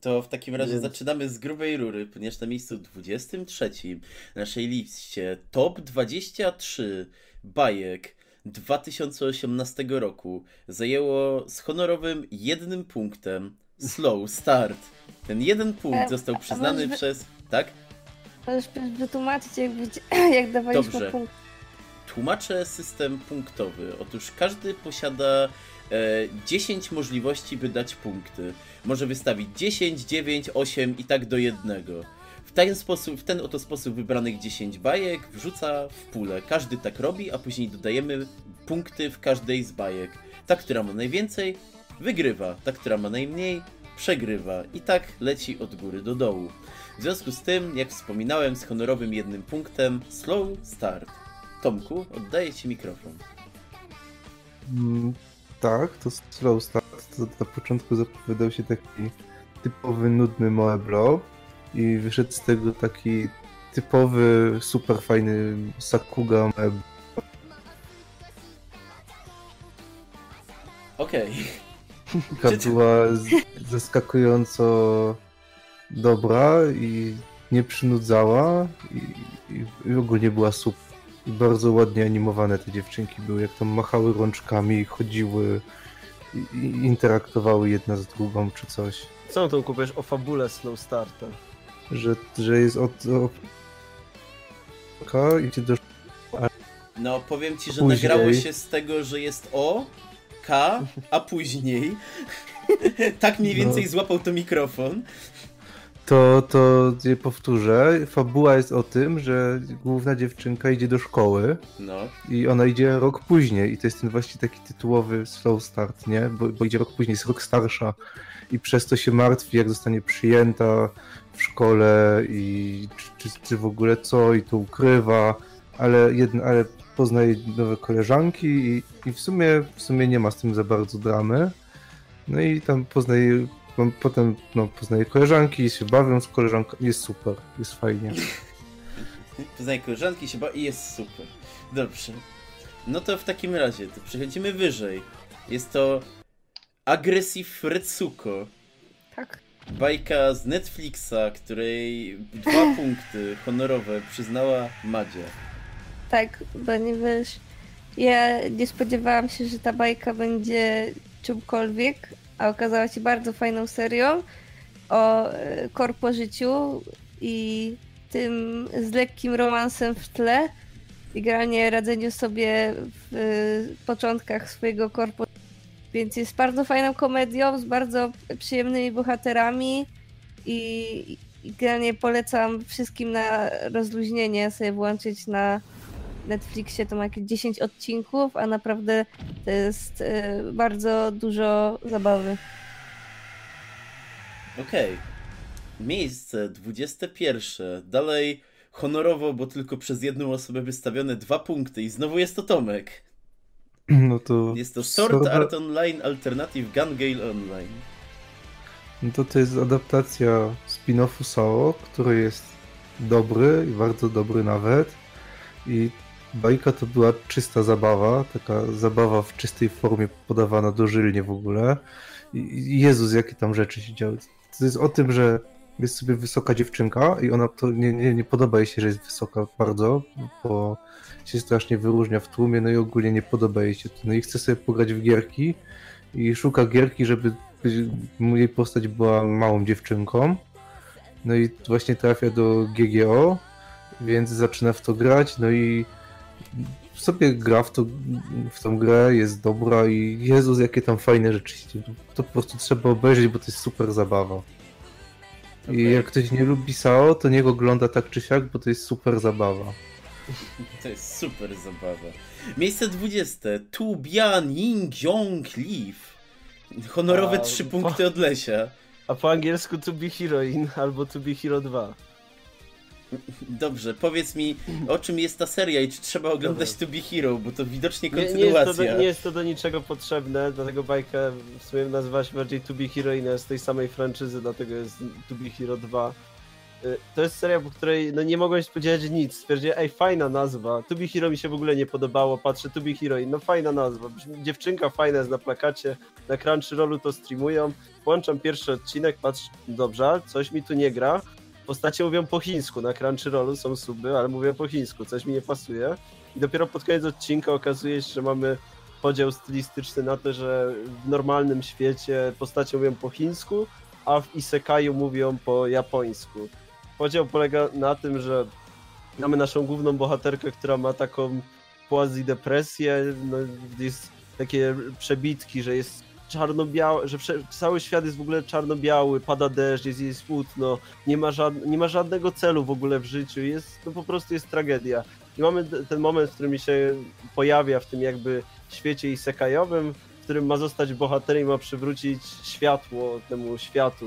To w takim razie Więc... zaczynamy z grubej rury, ponieważ na miejscu 23 naszej liście top 23 bajek 2018 roku zajęło z honorowym jednym punktem slow start. Ten jeden punkt e, został przyznany przez... Tak? Możesz wytłumaczyć, jak, jak dawaliśmy Dobrze. punkt. Tłumaczę system punktowy. Otóż każdy posiada 10 możliwości, by dać punkty. Może wystawić 10, 9, 8 i tak do jednego. W ten, sposób, w ten oto sposób wybranych 10 bajek wrzuca w pulę. Każdy tak robi, a później dodajemy punkty w każdej z bajek. Ta, która ma najwięcej, wygrywa. Ta, która ma najmniej, przegrywa. I tak leci od góry do dołu. W związku z tym, jak wspominałem, z honorowym jednym punktem, slow start. Tomku, oddaję Ci mikrofon. Tak, to slow start. To na początku zapowiadał się taki typowy, nudny Moeblo i wyszedł z tego taki typowy, super fajny Sakuga Moeblo. Okej. Okay. była zaskakująco dobra i nie przynudzała i, i, i ogólnie była super. I bardzo ładnie animowane te dziewczynki były, jak tam machały rączkami, chodziły i, interaktowały jedna z drugą czy coś. Co to kupisz o fabule Slow Starta? Że, że jest od... i do... No powiem ci, że później... nagrało się z tego, że jest O, K, a później tak mniej więcej no. złapał to mikrofon to, to je powtórzę. Fabuła jest o tym, że główna dziewczynka idzie do szkoły no. i ona idzie rok później i to jest ten właśnie taki tytułowy slow start, nie? Bo, bo idzie rok później, jest rok starsza i przez to się martwi, jak zostanie przyjęta w szkole i czy, czy, czy w ogóle co i to ukrywa, ale, jedno, ale poznaje nowe koleżanki i, i w, sumie, w sumie nie ma z tym za bardzo dramy. No i tam poznaje potem no, poznaję koleżanki, się bawią z koleżankami, jest super, jest fajnie. poznaję koleżanki się bawią i jest super. Dobrze. No to w takim razie, to przechodzimy wyżej. Jest to Aggressive Retsuko. Tak. Bajka z Netflixa, której dwa punkty honorowe przyznała Madzia. Tak, ponieważ ja nie spodziewałam się, że ta bajka będzie czymkolwiek, a okazała się bardzo fajną serią o e, korpo życiu i tym z lekkim romansem w tle i granie radzeniu sobie w e, początkach swojego korpo. Więc jest bardzo fajną komedią z bardzo przyjemnymi bohaterami i, i polecam wszystkim na rozluźnienie sobie włączyć na Netflixie to ma jakieś 10 odcinków, a naprawdę to jest y, bardzo dużo zabawy. Okej. Okay. Miejsce 21. Dalej honorowo, bo tylko przez jedną osobę wystawione dwa punkty i znowu jest to Tomek. No to... Jest to Sword. Art Online Alternative Gun Gale Online. No to to jest adaptacja spin-offu Sao, który jest dobry i bardzo dobry nawet. I Bajka to była czysta zabawa, taka zabawa w czystej formie podawana dożylnie w ogóle. I Jezus, jakie tam rzeczy się działy. To jest o tym, że jest sobie wysoka dziewczynka i ona to nie, nie, nie podoba jej się, że jest wysoka bardzo, bo się strasznie wyróżnia w tłumie, no i ogólnie nie podoba jej się to. No i chce sobie pograć w gierki i szuka gierki, żeby jej postać była małą dziewczynką. No i właśnie trafia do GGO, więc zaczyna w to grać, no i sobie gra w, to, w tą grę, jest dobra i Jezus, jakie tam fajne rzeczy. To po prostu trzeba obejrzeć, bo to jest super zabawa. Okay. I jak ktoś nie lubi Sao, to niech ogląda tak czy siak, bo to jest super zabawa. To jest super zabawa. Miejsce 20. Tu Bian Ying Yong Leaf. Honorowe A, 3 punkty od Lesia. A po angielsku To Be Heroine albo To Be Hero 2. Dobrze, powiedz mi, o czym jest ta seria i czy trzeba oglądać To Be Hero, bo to widocznie kontynuacja. Nie, nie, jest, to do, nie jest to do niczego potrzebne, dlatego bajkę w sumie nazywa się bardziej To Be Heroine z tej samej franczyzy, dlatego jest To Be Hero 2. Y, To jest seria, po której no nie mogłem się spodziewać nic. Stwierdziłem, ej, fajna nazwa. To Be Hero mi się w ogóle nie podobało. Patrzę, To Be Heroine, no fajna nazwa. Dziewczynka fajna jest na plakacie. Na Crunchyrollu to streamują. Włączam pierwszy odcinek, patrzę, dobrze, coś mi tu nie gra. Postacie mówią po chińsku. Na Crunchyrollu są suby, ale mówią po chińsku. Coś mi nie pasuje. I dopiero pod koniec odcinka okazuje się, że mamy podział stylistyczny na to, że w normalnym świecie postacie mówią po chińsku, a w Isekaju mówią po japońsku. Podział polega na tym, że mamy naszą główną bohaterkę, która ma taką quasi depresję, no, jest takie przebitki, że jest czarno-biały, że cały świat jest w ogóle czarno-biały, pada deszcz, jest jej smutno, nie ma, nie ma żadnego celu w ogóle w życiu, jest, to po prostu jest tragedia. I mamy ten moment, w którym się pojawia w tym jakby świecie isekajowym, w którym ma zostać bohaterem i ma przywrócić światło temu światu.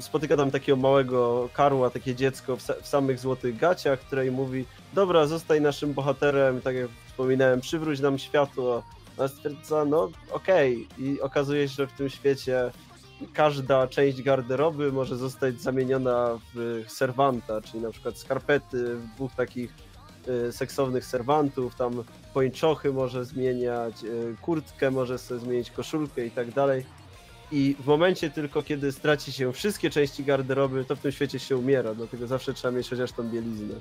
Spotyka tam takiego małego karła, takie dziecko w, w samych złotych gaciach, które jej mówi dobra, zostaj naszym bohaterem, tak jak wspominałem, przywróć nam światło. A stwierdza, no okej. I okazuje się, że w tym świecie każda część garderoby może zostać zamieniona w serwanta, czyli na przykład skarpety w dwóch takich y, seksownych serwantów, tam pończochy może zmieniać, y, kurtkę może sobie zmienić, koszulkę i tak dalej. I w momencie tylko, kiedy straci się wszystkie części garderoby, to w tym świecie się umiera, dlatego zawsze trzeba mieć chociaż tą bieliznę.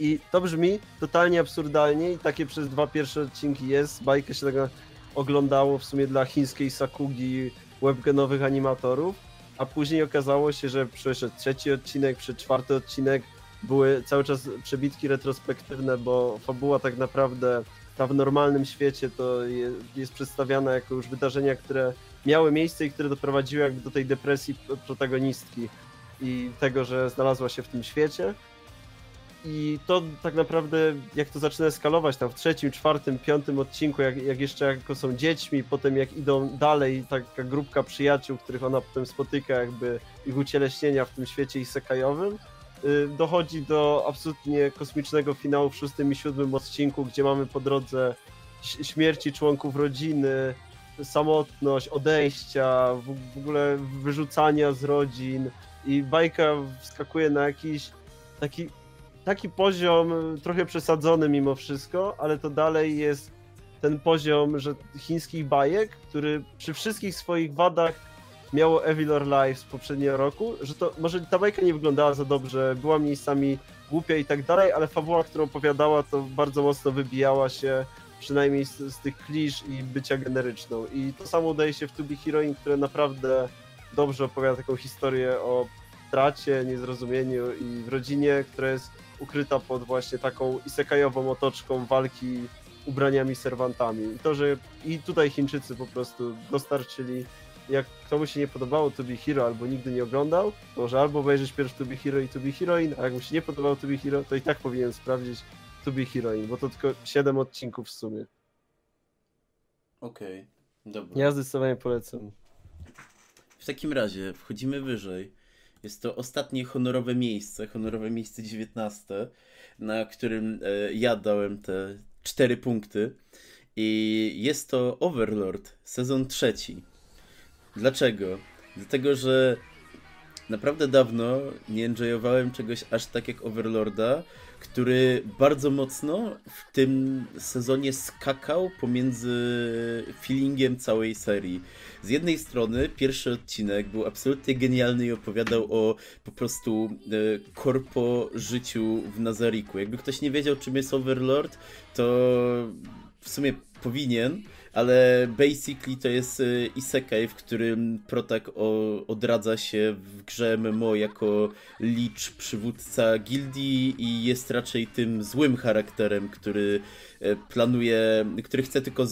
I to brzmi totalnie absurdalnie i takie przez dwa pierwsze odcinki jest. Bajkę się tego oglądało w sumie dla chińskiej Sakugi webgenowych animatorów, a później okazało się, że przyszedł trzeci odcinek, przy czwarty odcinek były cały czas przebitki retrospektywne, bo fabuła tak naprawdę ta w normalnym świecie to je, jest przedstawiana jako już wydarzenia, które miały miejsce i które doprowadziły jakby do tej depresji protagonistki i tego, że znalazła się w tym świecie. I to tak naprawdę, jak to zaczyna eskalować tam w trzecim, czwartym, piątym odcinku, jak, jak jeszcze jako są dziećmi, potem jak idą dalej, taka grupka przyjaciół, których ona potem spotyka, jakby ich ucieleśnienia w tym świecie isekajowym, y, dochodzi do absolutnie kosmicznego finału w szóstym i siódmym odcinku, gdzie mamy po drodze śmierci członków rodziny, samotność, odejścia, w ogóle wyrzucania z rodzin i bajka wskakuje na jakiś taki, taki poziom y, trochę przesadzony mimo wszystko, ale to dalej jest ten poziom, że chińskich bajek, który przy wszystkich swoich wadach miało Evil or Life z poprzedniego roku, że to może ta bajka nie wyglądała za dobrze, była miejscami głupia i tak dalej, ale fabuła, którą opowiadała, to bardzo mocno wybijała się przynajmniej z, z tych klisz i bycia generyczną. I to samo udaje się w Tubi Heroine, które naprawdę dobrze opowiada taką historię o tracie, niezrozumieniu i w rodzinie, która jest ukryta pod właśnie taką isekajową otoczką walki ubraniami serwantami. I to, że i tutaj Chińczycy po prostu dostarczyli jak komuś się nie podobało To Be Hero albo nigdy nie oglądał, to może albo obejrzeć pierwszy To Be Hero i To Be Heroine, a jak mu się nie podobało To Be Hero, to i tak powinien sprawdzić To Be Heroine, bo to tylko 7 odcinków w sumie. Okej, dobra. Ja zdecydowanie polecam. W takim razie wchodzimy wyżej. Jest to ostatnie honorowe miejsce, honorowe miejsce 19, na którym e, ja dałem te 4 punkty. I jest to Overlord, sezon trzeci. Dlaczego? Dlatego, że naprawdę dawno nie enjoyowałem czegoś aż tak jak Overlorda, który bardzo mocno w tym sezonie skakał pomiędzy feelingiem całej serii. Z jednej strony pierwszy odcinek był absolutnie genialny i opowiadał o po prostu e, korpo życiu w Nazariku. Jakby ktoś nie wiedział czym jest Overlord, to w sumie powinien, ale basically to jest e, isekai, w którym protak odradza się w grze MMO jako licz, przywódca gildii i jest raczej tym złym charakterem, który e, planuje, który chce tylko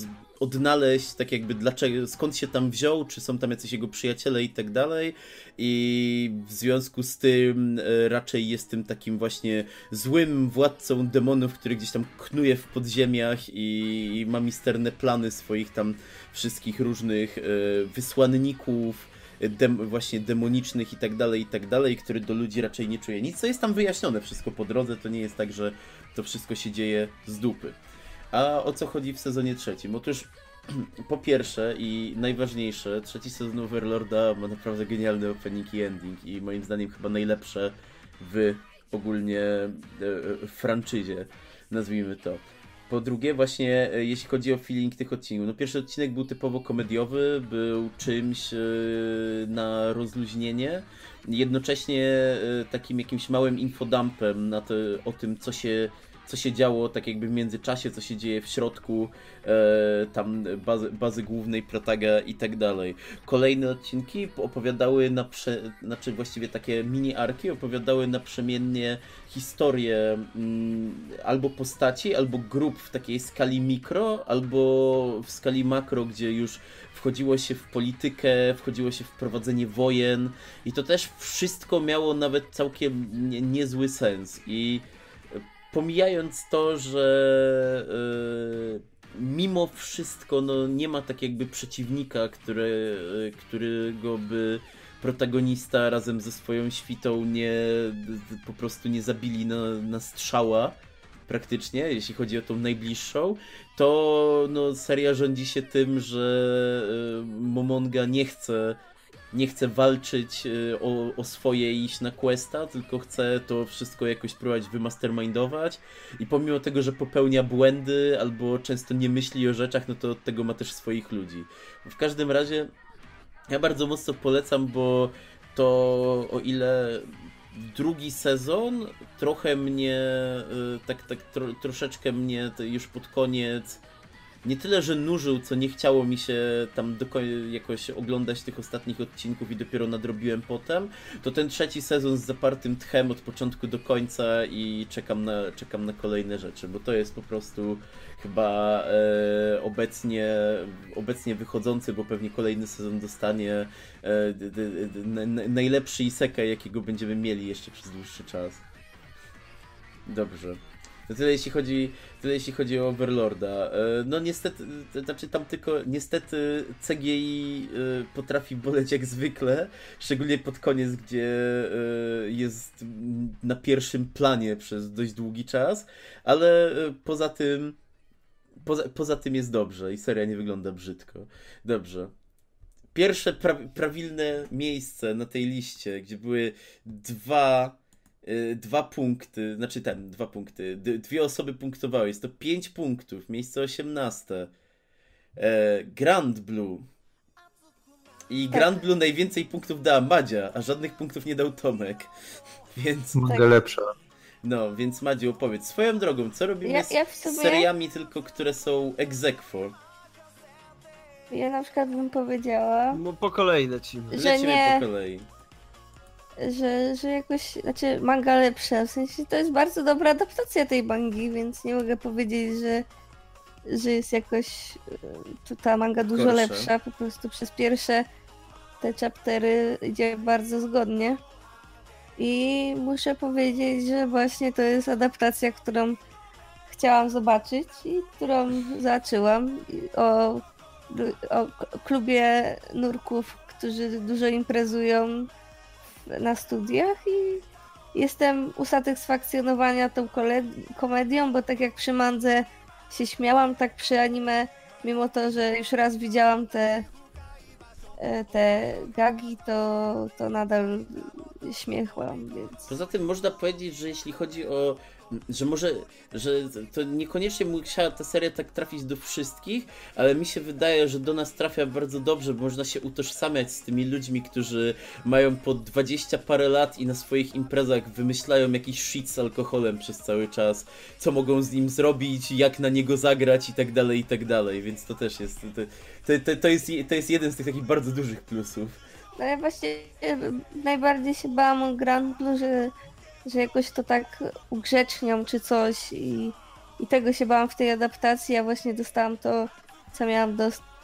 odnaleźć tak jakby dlaczego, skąd się tam wziął, czy są tam jacyś jego przyjaciele i tak dalej i w związku z tym e, raczej jest tym takim właśnie złym władcą demonów, który gdzieś tam knuje w podziemiach i ma misterne plany swoich tam wszystkich różnych e, wysłanników dem, właśnie demonicznych i tak dalej, i tak dalej, który do ludzi raczej nie czuje nic, co jest tam wyjaśnione wszystko po drodze, to nie jest tak, że to wszystko się dzieje z dupy. A o co chodzi w sezonie trzecim? Otóż po pierwsze i najważniejsze, trzeci sezon Overlorda ma naprawdę genialny opening i ending i moim zdaniem chyba najlepsze w ogólnie e, e, franczyzie, nazwijmy to. Po drugie, właśnie e, jeśli chodzi o feeling tych odcinków, no pierwszy odcinek był typowo komediowy, był czymś e, na rozluźnienie, jednocześnie takim jakimś małym infodumpem na o tym, co się, co się działo tak jakby w międzyczasie, co się dzieje w środku e, tam bazy, bazy głównej, protaga i tak dalej. Kolejne odcinki opowiadały na prze, znaczy właściwie takie mini arki opowiadały naprzemiennie historię mm, albo postaci, albo grup w takiej skali mikro, albo w skali makro, gdzie już wchodziło się w politykę, wchodziło się w prowadzenie wojen i to też wszystko miało nawet całkiem nie, niezły sens i pomijając to, że yy, mimo wszystko no, nie ma tak jakby przeciwnika, który, yy, którego by protagonista razem ze swoją świtą nie po prostu nie zabili na, na strzała praktycznie, jeśli chodzi o tą najbliższą, to no, seria rządzi się tym, że yy, Momonga nie chce nie chce walczyć y, o, o swoje iść na questa, tylko chce to wszystko jakoś próbować wymastermindować i pomimo tego, że popełnia błędy albo często nie myśli o rzeczach, no to od tego ma też swoich ludzi. W każdym razie ja bardzo mocno polecam, bo to o ile drugi sezon trochę mnie, y, tak, tak tro, troszeczkę mnie już pod koniec nie tyle, że nużył, co nie chciało mi się tam jakoś oglądać tych ostatnich odcinków i dopiero nadrobiłem potem, to ten trzeci sezon z zapartym tchem od początku do końca i czekam na, czekam na kolejne rzeczy, bo to jest po prostu chyba e, obecnie, obecnie wychodzący, bo pewnie kolejny sezon dostanie e, d, d, d, najlepszy isekai, jakiego będziemy mieli jeszcze przez dłuższy czas. Dobrze. To tyle jeśli chodzi, tyle jeśli chodzi o Overlorda. E, no niestety, znaczy tam tylko niestety CGI e, potrafi boleć jak zwykle, szczególnie pod koniec, gdzie e, jest na pierwszym planie przez dość długi czas, ale poza tym poza, poza tym jest dobrze i seria nie wygląda brzydko. Dobrze. Pierwsze pra prawilne miejsce na tej liście, gdzie były dwa dwa punkty, znaczy ten, dwa punkty, dwie osoby punktowały, jest to pięć punktów, miejsce 18. E, Grand Blue. I tak. Grand Blue najwięcej punktów dała Madzia, a żadnych punktów nie dał Tomek. Więc. Mogę tak. lepsza. No, więc Madziu, opowiedz. Swoją drogą, co robimy ja, ja z sumie... seriami tylko, które są egzekwo? Ja na przykład bym powiedziała. No po kolei lecimy. Że lecimy nie... po kolei że, że jakoś, znaczy manga lepsza, w sensie to jest bardzo dobra adaptacja tej mangi, więc nie mogę powiedzieć, że, że jest jakoś tu ta manga dużo Gorsze. lepsza, po prostu przez pierwsze te chaptery idzie bardzo zgodnie i muszę powiedzieć, że właśnie to jest adaptacja, którą chciałam zobaczyć i którą zobaczyłam o, o klubie nurków, którzy dużo imprezują na studiach i jestem usatysfakcjonowana tą komedią, bo tak jak przy Mandze się śmiałam, tak przy anime, mimo to, że już raz widziałam te, e, te gagi, to, to nadal śmiechłam, więc... Poza tym można powiedzieć, że jeśli chodzi o że może, że to niekoniecznie musiała ta seria tak trafić do wszystkich, ale mi się wydaje, że do nas trafia bardzo dobrze, bo można się utożsamiać z tymi ludźmi, którzy mają po 20 parę lat i na swoich imprezach wymyślają jakiś shit z alkoholem przez cały czas, co mogą z nim zrobić, jak na niego zagrać i tak dalej, i tak dalej, więc to też jest, to, to, to, jest, to jest jeden z tych takich bardzo dużych plusów. No ja właśnie najbardziej się bałam o Grand Blue, że że jakoś to tak ugrzecznią czy coś i, i tego się bałam w tej adaptacji, ja właśnie dostałam to, co miałam dostać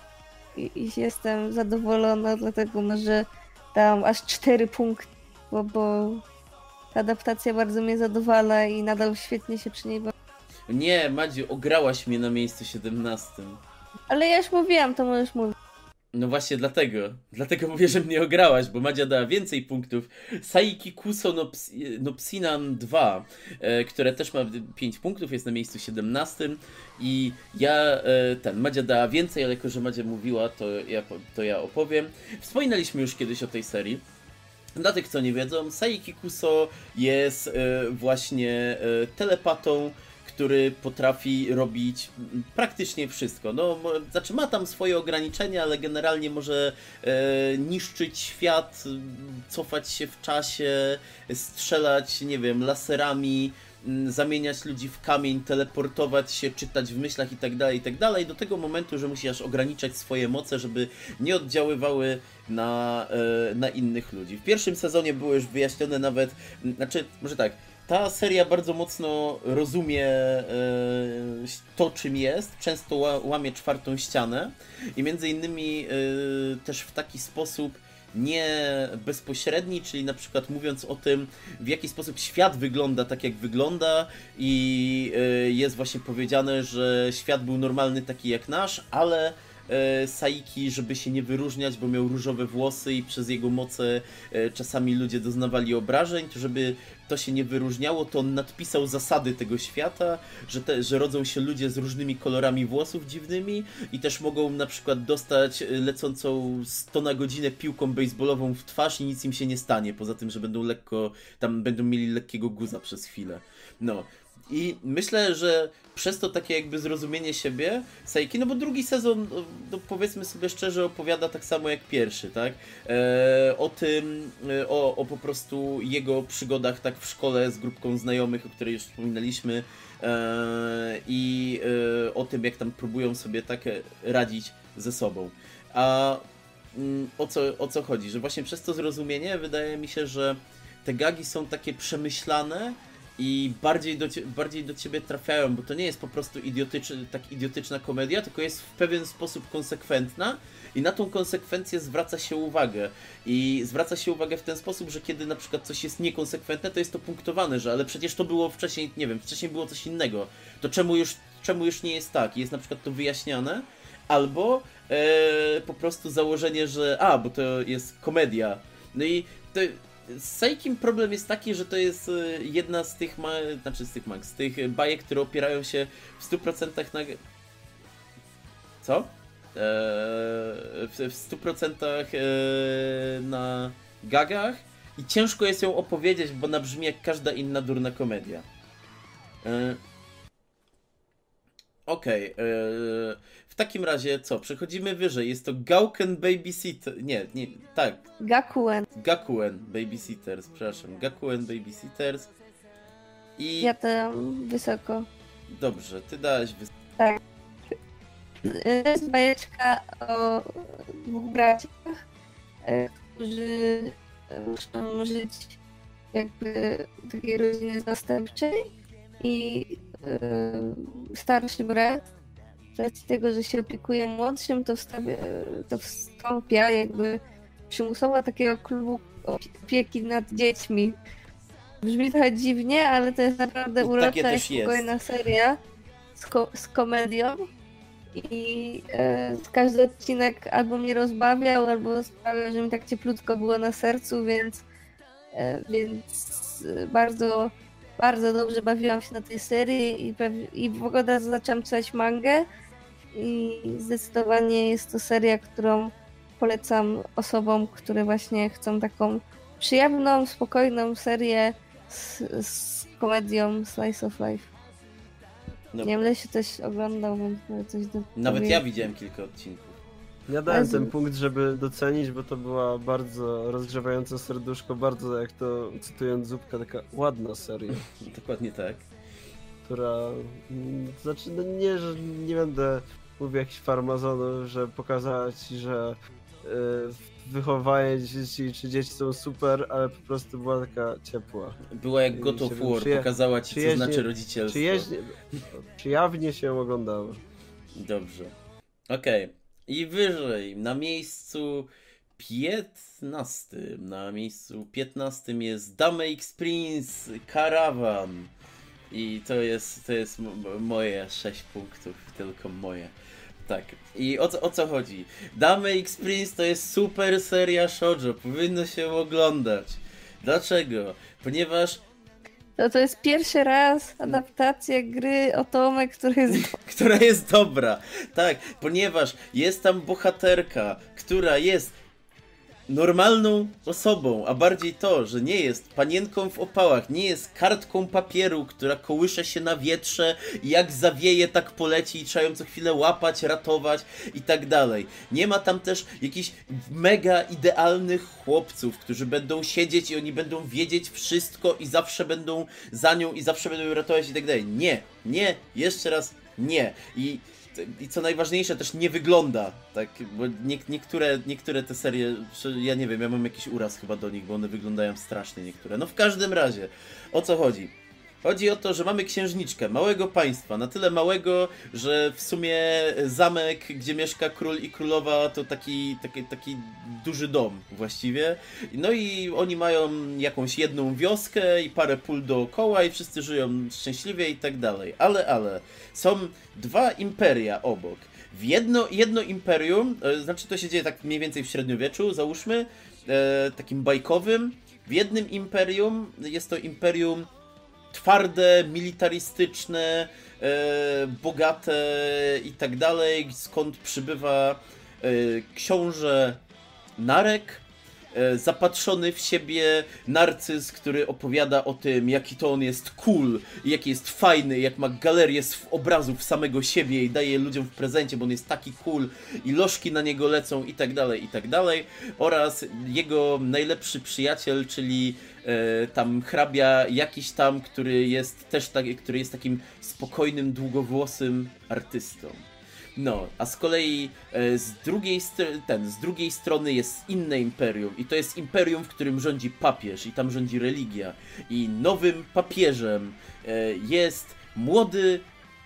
i, i jestem zadowolona, dlatego może dałam aż 4 punkty, bo, bo ta adaptacja bardzo mnie zadowala i nadal świetnie się przy niej bawię. Nie, Madziu, ograłaś mnie na miejscu 17. Ale ja już mówiłam, to możesz mówić. No właśnie dlatego. Dlatego mówię, że mnie ograłaś, bo Madzia dała więcej punktów. Saiki Kuso no, Ps no Psinan 2, e, które też ma 5 punktów, jest na miejscu 17. I ja, e, ten, Madzia dała więcej, ale jako, że Madzia mówiła, to ja, to ja opowiem. Wspominaliśmy już kiedyś o tej serii. Dla tych, co nie wiedzą, Saiki Kuso jest e, właśnie e, telepatą, który potrafi robić praktycznie wszystko. No, znaczy ma tam swoje ograniczenia, ale generalnie może e, niszczyć świat, cofać się w czasie, strzelać, nie wiem, laserami, zamieniać ludzi w kamień, teleportować się, czytać w myślach itd., tak itd. Tak do tego momentu, że musisz ograniczać swoje moce, żeby nie oddziaływały na, e, na innych ludzi. W pierwszym sezonie było już wyjaśnione nawet, znaczy, może tak, ta seria bardzo mocno rozumie e, to, czym jest, często łamie czwartą ścianę i między innymi e, też w taki sposób nie bezpośredni, czyli na przykład mówiąc o tym, w jaki sposób świat wygląda tak, jak wygląda i e, jest właśnie powiedziane, że świat był normalny taki jak nasz, ale Saiki, żeby się nie wyróżniać, bo miał różowe włosy i przez jego moce e, czasami ludzie doznawali obrażeń, to żeby to się nie wyróżniało, to on nadpisał zasady tego świata, że, te, że rodzą się ludzie z różnymi kolorami włosów dziwnymi i też mogą na przykład dostać e, lecącą 100 na godzinę piłką baseballową w twarz i nic im się nie stanie, poza tym, że będą lekko, tam będą mieli lekkiego guza przez chwilę. No, i myślę, że przez to takie jakby zrozumienie siebie Saiki, no bo drugi sezon, no powiedzmy sobie szczerze, opowiada tak samo jak pierwszy, tak? E, o tym, e, o, o po prostu jego przygodach tak w szkole z grupką znajomych, o której już wspominaliśmy e, i e, o tym, jak tam próbują sobie tak radzić ze sobą. A mm, o co, o co chodzi? Że właśnie przez to zrozumienie wydaje mi się, że te gagi są takie przemyślane, i bardziej do, bardziej do ciebie trafiają, bo to nie jest po prostu idiotyczny, tak idiotyczna komedia, tylko jest w pewien sposób konsekwentna i na tą konsekwencję zwraca się uwagę. I zwraca się uwagę w ten sposób, że kiedy na przykład coś jest niekonsekwentne, to jest to punktowane, że ale przecież to było wcześniej, nie wiem, wcześniej było coś innego. To czemu już, czemu już nie jest tak? I jest na przykład to wyjaśniane, albo e, po prostu założenie, że a, bo to jest komedia. No i to z Saikim problem jest taki, że to jest e, jedna z tych, ma... znaczy z tych mag, z tych bajek, które opierają się w 100% na... Co? Eee, w, w 100% eee, na gagach i ciężko jest ją opowiedzieć, bo ona brzmi jak każda inna durna komedia. Eee, Okej. Okay, eee, takim razie co? Przechodzimy wyżej. Jest to Gauken Babysitter. Nie, nie, tak. Gakuen. Gakuen Babysitters, przepraszam. Gakuen Babysitters. I. Ja tam wysoko. Dobrze, ty dałeś wysoko. Tak. To jest bajeczka o dwóch braciach, e, którzy muszą żyć jakby w takiej rodzinie zastępczej i starszy brat racji tego, że się opiekuje młodszym, to, wstawia, to wstąpia jakby przymusowo takiego klubu opieki nad dziećmi. Brzmi trochę dziwnie, ale to jest naprawdę urocza i spokojna jest. seria z, ko z komedią. I e, każdy odcinek albo mnie rozbawiał, albo sprawiał, że mi tak cieplutko było na sercu, więc, e, więc bardzo, bardzo dobrze bawiłam się na tej serii i, i w ogóle zaczęłam czytać mangę i zdecydowanie jest to seria, którą polecam osobom, które właśnie chcą taką przyjemną, spokojną serię z, z komedią Slice of Life. No. Nie wiem, się coś oglądał, więc coś do Nawet ja widziałem kilka odcinków. Ja dałem ten punkt, żeby docenić, bo to była bardzo rozgrzewająca serduszko, bardzo, jak to cytując Zupka, taka ładna seria. Dokładnie tak. Która, mm, znaczy, no nie, że nie będę mówił jakiś farmazonów, że pokazała ci, że y, wychowanie dzieci czy dzieci są super, ale po prostu była taka ciepła. Była jak God of War, pokazała ci, co znaczy rodzicielstwo. Przyjaźnie, przyjawnie się oglądało. Dobrze. Okej. Okay. I wyżej, na miejscu 15. Na miejscu 15 jest Dame X Prince Caravan. I to jest, to jest moje 6 punktów, tylko moje. Tak. I o co, o co chodzi? Damy X Prince to jest super seria shoujo, powinno się oglądać. Dlaczego? Ponieważ No to jest pierwszy raz adaptacja gry o Tomę, która jest która jest dobra. Tak, ponieważ jest tam bohaterka, która jest normalną osobą, a bardziej to, że nie jest panienką w opałach, nie jest kartką papieru, która kołysze się na wietrze i jak zawieje, tak poleci i trzeba ją co chwilę łapać, ratować i tak dalej. Nie ma tam też jakichś mega idealnych chłopców, którzy będą siedzieć i oni będą wiedzieć wszystko i zawsze będą za nią i zawsze będą ją ratować i tak dalej. Nie, nie, jeszcze raz nie. I i co najważniejsze, też nie wygląda, tak, bo nie, niektóre, niektóre te serie, ja nie wiem, ja mam jakiś uraz chyba do nich, bo one wyglądają strasznie niektóre. No w każdym razie, o co chodzi? Chodzi o to, że mamy księżniczkę małego państwa, na tyle małego, że w sumie zamek, gdzie mieszka król i królowa, to taki, taki, taki duży dom właściwie. No i oni mają jakąś jedną wioskę i parę pól dookoła i wszyscy żyją szczęśliwie i tak dalej. Ale, ale, są dwa imperia obok. W jedno, jedno imperium, e, znaczy to się dzieje tak mniej więcej w średniowieczu, załóżmy, e, takim bajkowym. W jednym imperium jest to imperium twarde, militarystyczne, e, bogate i tak dalej, skąd przybywa e, książę Narek, e, zapatrzony w siebie narcyz, który opowiada o tym, jaki to on jest cool, jaki jest fajny, jak ma galerię sw- obrazów samego siebie i daje je ludziom w prezencie, bo on jest taki cool i lożki na niego lecą i tak dalej, i tak dalej. Oraz jego najlepszy przyjaciel, czyli tam hrabia jakiś tam, który jest też tak, który jest takim spokojnym, długowłosym artystą. No, a z kolei e, z, drugiej ten, z drugiej strony jest inne imperium i to jest imperium, w którym rządzi papież i tam rządzi religia. I nowym papieżem e, jest młody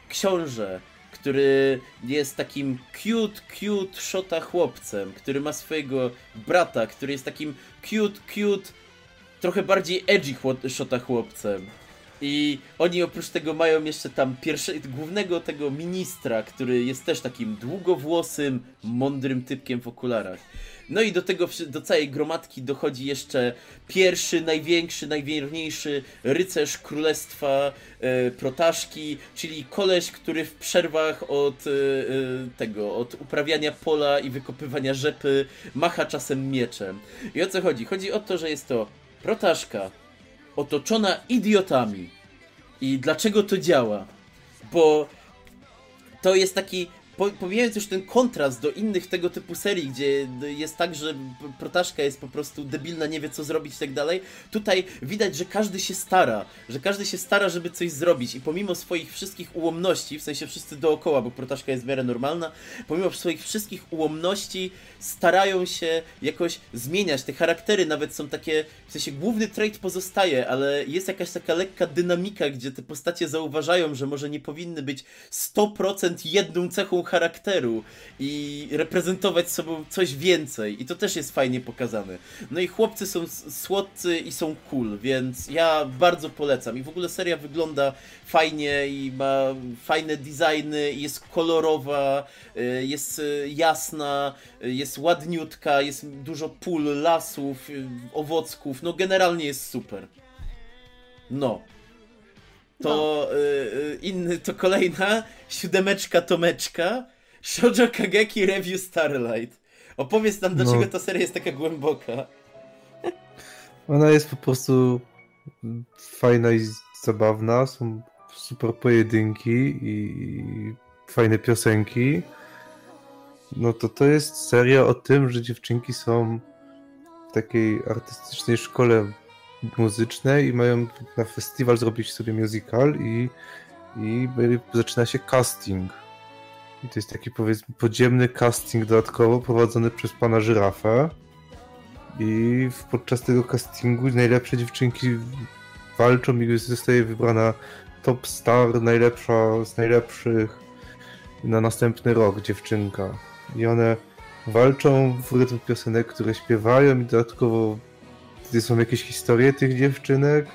książę, który jest takim cute, cute szota chłopcem, który ma swojego brata, który jest takim cute, cute, trochę bardziej edgy szota chłopcem. I oni oprócz tego mają jeszcze tam pierwszego, głównego tego ministra, który jest też takim długowłosym, mądrym typkiem w okularach. No i do tego, do całej gromadki dochodzi jeszcze pierwszy, największy, najwierniejszy rycerz królestwa e, Protaszki, czyli koleś, który w przerwach od e, e, tego, od uprawiania pola i wykopywania rzepy macha czasem mieczem. I o co chodzi? Chodzi o to, że jest to Protaszka, otoczona idiotami. I dlaczego to działa? Bo to jest taki. Po, pomijając już ten kontrast do innych tego typu serii, gdzie jest tak, że protaszka jest po prostu debilna, nie wie co zrobić i tak dalej. Tutaj widać, że każdy się stara, że każdy się stara, żeby coś zrobić i pomimo swoich wszystkich ułomności, w sensie wszyscy dookoła, bo protaszka jest w miarę normalna, pomimo swoich wszystkich ułomności starają się jakoś zmieniać. Te charaktery nawet są takie, w sensie główny trait pozostaje, ale jest jakaś taka lekka dynamika, gdzie te postacie zauważają, że może nie powinny być 100% jedną cechą charakteru i reprezentować sobą coś więcej. I to też jest fajnie pokazane. No i chłopcy są słodcy i są cool, więc ja bardzo polecam. I w ogóle seria wygląda fajnie i ma fajne designy, jest kolorowa, y, jest y, jasna, y, jest ładniutka, jest dużo pól, lasów, owocków. No generalnie jest super. No. To y, y, inny, to kolejna siódemeczka Tomeczka Shoujo Kageki Review Starlight. Opowiedz nam, dlaczego No. ta seria jest taka głęboka. Ona jest po prostu fajna i zabawna, są super pojedynki i fajne piosenki. No to to jest seria o tym, że dziewczynki są w takiej artystycznej szkole muzycznej i mają na festiwal zrobić sobie musical i, i zaczyna się casting. I to jest taki powiedzmy podziemny casting dodatkowo prowadzony przez pana żyrafę. I podczas tego castingu najlepsze dziewczynki walczą i zostaje wybrana top star, najlepsza z najlepszych na następny rok dziewczynka. I one walczą w rytm piosenek, które śpiewają i dodatkowo są jakieś historie tych dziewczynek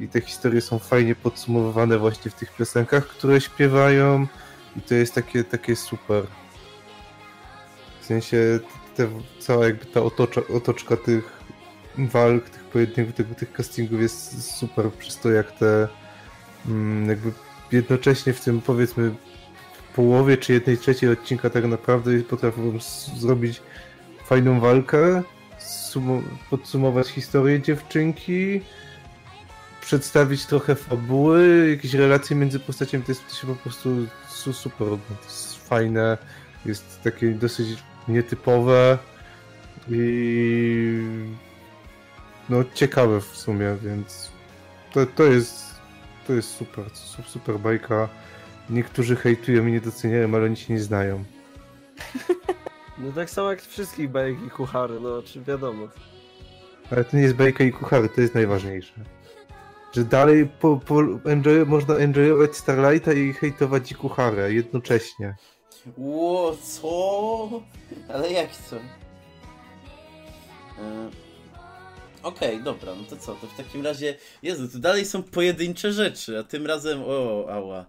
i te historie są fajnie podsumowywane właśnie w tych piosenkach, które śpiewają i to jest takie, takie super. W sensie te, cała jakby ta otocza, otoczka tych walk, tych pojedynków, tych, tych castingów jest super przez to, jak te mm, jakby jednocześnie w tym powiedzmy połowie czy jednej trzeciej odcinka tak naprawdę potrafią zrobić fajną walkę, podsumować historię dziewczynki, przedstawić trochę fabuły, jakieś relacje między postaciami, to jest to się po prostu super, to jest fajne, jest takie dosyć nietypowe i no ciekawe w sumie, więc to, to jest to jest super, super bajka. Niektórzy hejtują i nie doceniają, ale oni się nie znają. No tak samo jak wszystkich bajek i kuchary, no czy wiadomo. Ale to nie jest bajka i kuchary, to jest najważniejsze. Że dalej po, po enjoy, można enjoyować Starlighta i hejtować i kucharę jednocześnie. Ło, co? Ale jak co? E, Okej, okay, dobra, no to co, to w takim razie, Jezu, to dalej są pojedyncze rzeczy, a tym razem, o, ała,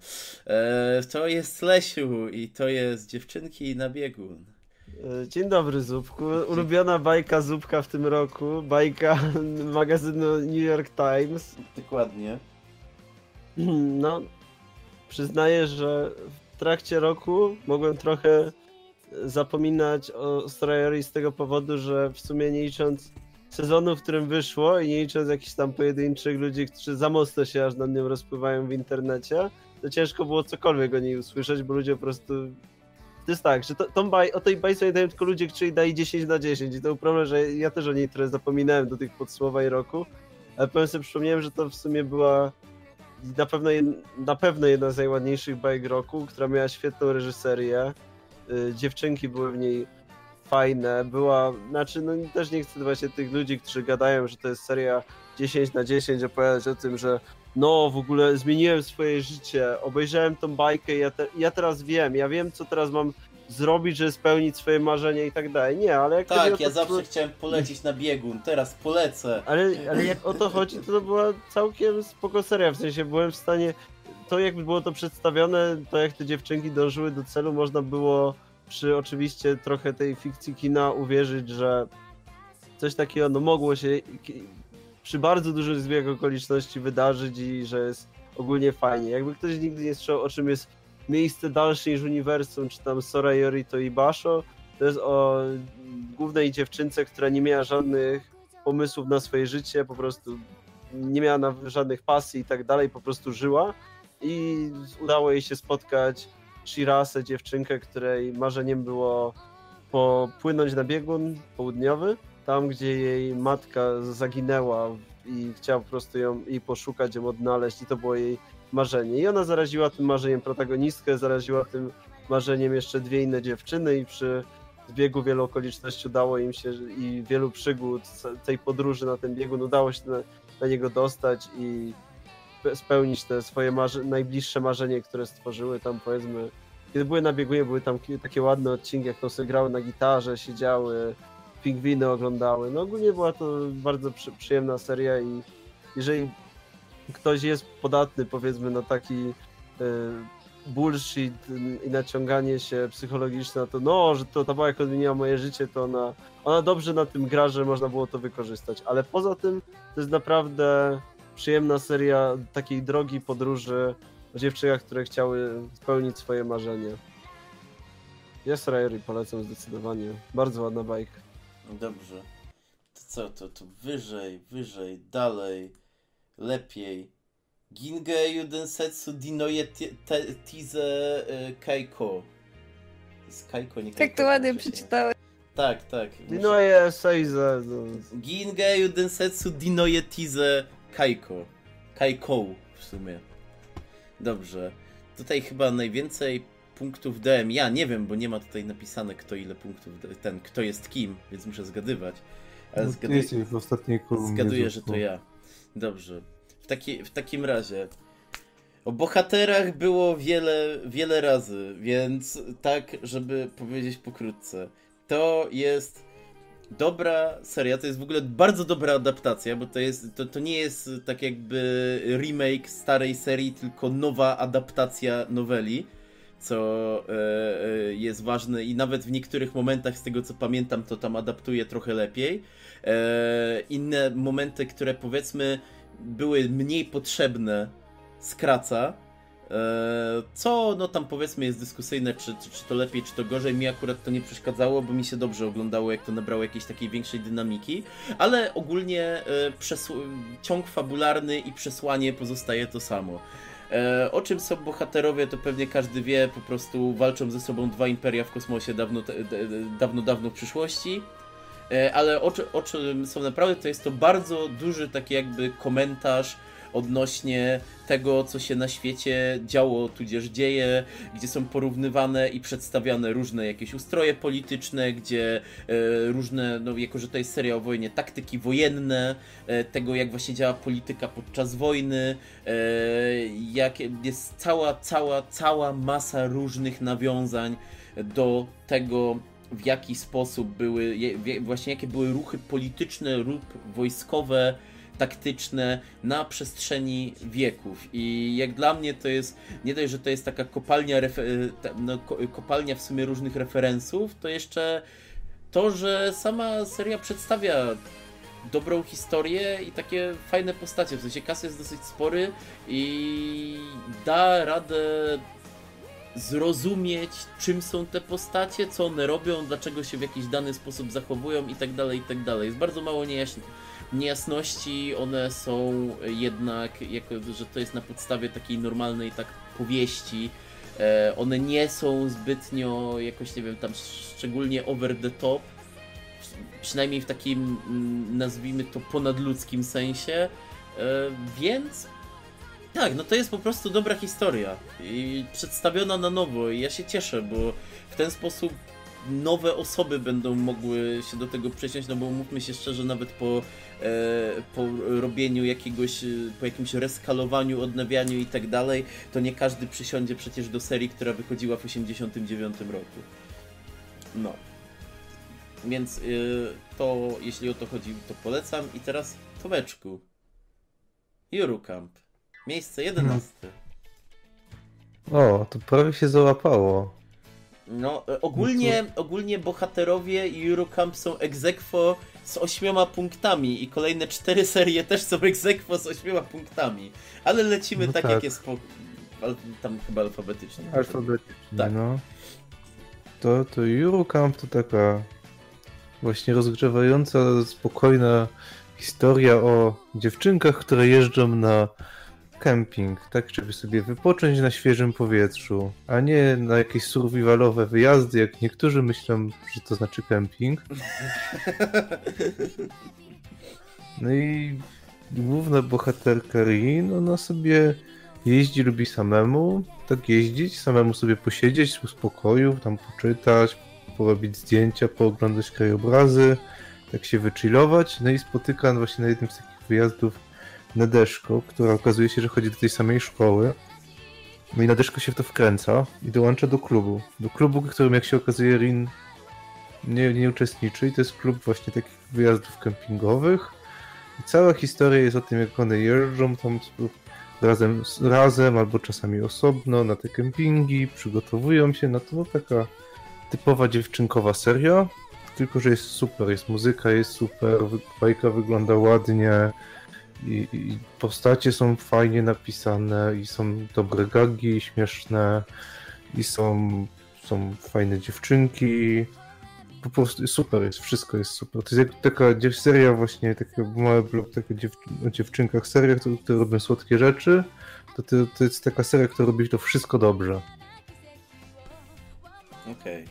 e, to jest Lesiu i to jest Dziewczynki na biegun. E, dzień dobry, Zupku. Ulubiona bajka Zupka w tym roku. Bajka magazynu New York Times. Dokładnie. No, przyznaję, że w trakcie roku mogłem trochę zapominać o Strayori z tego powodu, że w sumie nie licząc sezonu, w którym wyszło i nie licząc jakichś tam pojedynczych ludzi, którzy za mocno się aż nad nią rozpływają w internecie, to ciężko było cokolwiek o niej usłyszeć, bo ludzie po prostu to jest tak, że to, tą baj, o tej bajce dają tylko ludzie, którzy dają 10 na 10 i to był problem, że ja też o niej trochę zapominałem do tych podsumowań roku, ale powiem sobie przypomniałem, że to w sumie była na pewno, na pewno jedna z najładniejszych bajek roku, która miała świetną reżyserię, yy, dziewczynki były w niej fajne, była, znaczy no też nie chcę właśnie tych ludzi, którzy gadają, że to jest seria 10 na 10 opowiadać o tym, że no w ogóle zmieniłem swoje życie, obejrzałem tą bajkę ja, te, ja teraz wiem, ja wiem co teraz mam zrobić, żeby spełnić swoje marzenia i tak dalej. Nie, ale jak Tak, ja to, zawsze chciałem polecieć na biegun, teraz polecę. Ale, ale jak o to chodzi, to to była całkiem spoko seria, w sensie byłem w stanie, to jak było to przedstawione, to jak te dziewczynki dążyły do celu, można było przy oczywiście trochę tej fikcji kina uwierzyć, że coś takiego no mogło się przy bardzo dużym zbiegu okoliczności wydarzyć i że jest ogólnie fajnie. Jakby ktoś nigdy nie słyszał o czym jest miejsce dalsze niż uniwersum, czy tam Sora Yorito i Basho, to jest o głównej dziewczynce, która nie miała żadnych pomysłów na swoje życie, po prostu nie miała żadnych pasji i tak dalej, po prostu żyła i udało jej się spotkać Shirase, dziewczynkę, której marzeniem było popłynąć na biegun południowy, tam gdzie jej matka zaginęła i chciała po prostu ją i poszukać, ją odnaleźć i to było jej marzenie. I ona zaraziła tym marzeniem protagonistkę, zaraziła tym marzeniem jeszcze dwie inne dziewczyny i przy zbiegu wielu okoliczności udało im się i wielu przygód tej podróży na ten biegun udało się na, na niego dostać i spełnić te swoje marze najbliższe marzenie, które stworzyły tam powiedzmy. Kiedy były na biegunie, były tam takie ładne odcinki, jak to sobie grały na gitarze, siedziały, pingwiny oglądały. No ogólnie była to bardzo przy, przyjemna seria i jeżeli ktoś jest podatny powiedzmy na taki y, bullshit i naciąganie się psychologiczne to, no, że to ta bajka odmieniła moje życie, to ona, ona dobrze na tym gra, że można było to wykorzystać. Ale poza tym to jest naprawdę przyjemna seria takiej drogi podróży o dziewczynach, które chciały spełnić swoje marzenie. Jest Rayori, polecam zdecydowanie. Bardzo ładna bajka. Dobrze. To co, to, to wyżej, wyżej, dalej, lepiej. Ginge Judensetsu Dinoye Tize Kaiko. Jest Kaiko, nie Kaiko. Tak to ładnie przeczytałeś. Tak, tak. Dinoye Seize. Ginge Judensetsu Dinoye Tize Kaiko. Kaiko w sumie. Dobrze. Tutaj chyba najwięcej punktów DM. Ja nie wiem, bo nie ma tutaj napisane, kto ile punktów, ten, kto jest kim, więc muszę zgadywać. Ale no, zgaduję, w ostatniej kolumnie. Zgaduję, że to ja. Dobrze. W, taki, w takim razie. O bohaterach było wiele, wiele razy, więc tak, żeby powiedzieć pokrótce. To jest dobra seria, to jest w ogóle bardzo dobra adaptacja, bo to, jest, to, to nie jest tak jakby remake starej serii, tylko nowa adaptacja noweli. Co e, e, jest ważne i nawet w niektórych momentach, z tego co pamiętam, to tam adaptuje trochę lepiej. E, inne momenty, które powiedzmy były mniej potrzebne, skraca. Co, no tam powiedzmy jest dyskusyjne, czy, czy, czy, to lepiej, czy to gorzej. Mi akurat to nie przeszkadzało, bo mi się dobrze oglądało, jak to nabrało jakiejś takiej większej dynamiki, ale ogólnie ciąg fabularny i przesłanie pozostaje to samo. E, o czym są bohaterowie, to pewnie każdy wie, po prostu walczą ze sobą dwa imperia w kosmosie dawno, dawno, dawno w przyszłości. E, ale o, o czym są naprawdę, to jest to bardzo duży taki jakby komentarz odnośnie tego, co się na świecie działo, tudzież dzieje, gdzie są porównywane i przedstawiane różne jakieś ustroje polityczne, gdzie e, różne, no jako że to jest seria o wojnie, taktyki wojenne, e, tego jak właśnie działa polityka podczas wojny, e, jak jest cała, cała, cała masa różnych nawiązań do tego, w jaki sposób były, właśnie jakie były ruchy polityczne lub wojskowe, taktyczne na przestrzeni wieków. I jak dla mnie to jest, nie dość, że to jest taka kopalnia, no, kopalnia w sumie różnych referensów, to jeszcze to, że sama seria przedstawia dobrą historię i takie fajne postacie. W sensie kas jest dosyć spory i da radę zrozumieć, czym są te postacie, co one robią, dlaczego się w jakiś dany sposób zachowują i tak dalej, i tak dalej. Jest bardzo mało niejasności, one są jednak, jako, że to jest na podstawie takiej normalnej tak powieści, e, one nie są zbytnio jakoś, nie wiem, tam szczególnie over the top, przynajmniej w takim, mm, nazwijmy to, ponadludzkim sensie, e, więc tak, no to jest po prostu dobra historia i przedstawiona na nowo i ja się cieszę, bo w ten sposób nowe osoby będą mogły się do tego przesiąść, no bo mówmy się szczerze, nawet po, e, po robieniu jakiegoś, e, po jakimś reskalowaniu, odnawianiu i tak dalej, to nie każdy przysiądzie przecież do serii, która wychodziła w 89 roku. No. Więc e, to, jeśli o to chodzi, to polecam. I teraz Tomeczku. Eurocamp. Miejsce 11. O, to prawie się załapało. No, e, ogólnie, ogólnie bohaterowie Eurocamp są egzekwo z ośmioma punktami i kolejne cztery serie też są egzekwo z ośmioma punktami. Ale lecimy no tak, tak, jak jest po... tam chyba alfabetycznie. Alfabetycznie, tak. no. To, to Eurocamp to taka właśnie rozgrzewająca, spokojna historia o dziewczynkach, które jeżdżą na kemping, tak żeby sobie wypocząć na świeżym powietrzu, a nie na jakieś survivalowe wyjazdy, jak niektórzy myślą, że to znaczy kemping. No i główna bohaterka Rin, ona sobie jeździ, lubi samemu, tak jeździć, samemu sobie posiedzieć w spokoju, tam poczytać, porobić zdjęcia, pooglądać krajobrazy, tak się wychillować, no i spotyka właśnie na jednym z takich wyjazdów Nadeszko, która okazuje się, że chodzi do tej samej szkoły. No i Nadeszko się w to wkręca i dołącza do klubu. Do klubu, w którym jak się okazuje Rin nie, nie uczestniczy i to jest klub właśnie takich wyjazdów kempingowych. I cała historia jest o tym, jak one jeżdżą tam razem, razem albo czasami osobno na te kempingi, przygotowują się na to. No taka typowa dziewczynkowa seria, tylko że jest super, jest muzyka, jest super, bajka wygląda ładnie, i, I, postacie są fajnie napisane, i są dobre gagi, śmieszne, i są, są fajne dziewczynki. Po prostu super jest, wszystko jest super. To jest jak taka seria właśnie, taki mały blog taka dziew, o dziewczynkach, seria, które, które robią słodkie rzeczy. To, to, to jest taka seria, która robi to wszystko dobrze. Okej. Okay.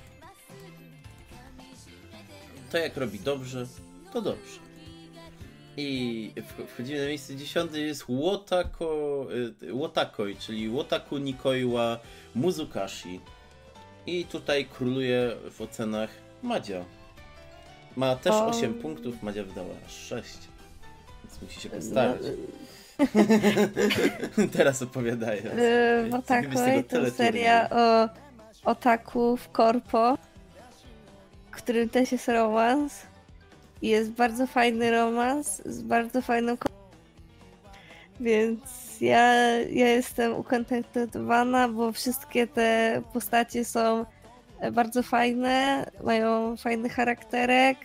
To jak robi dobrze, to dobrze. I wchodzimy na miejsce dziesiąte jest Wotako, y, Wotakoi, czyli Wotaku Nikoiwa Muzukashi. I tutaj króluje w ocenach Madzia. Ma też o... 8 punktów, Madzia wydała 6. Więc musi się postarać. No, Teraz opowiadaję. Yy, Wotakoi to seria o otaku w korpo, w którym też jest romans jest bardzo fajny romans z bardzo fajną Więc ja, ja jestem ukontentowana, bo wszystkie te postacie są e, bardzo fajne, mają fajny charakterek.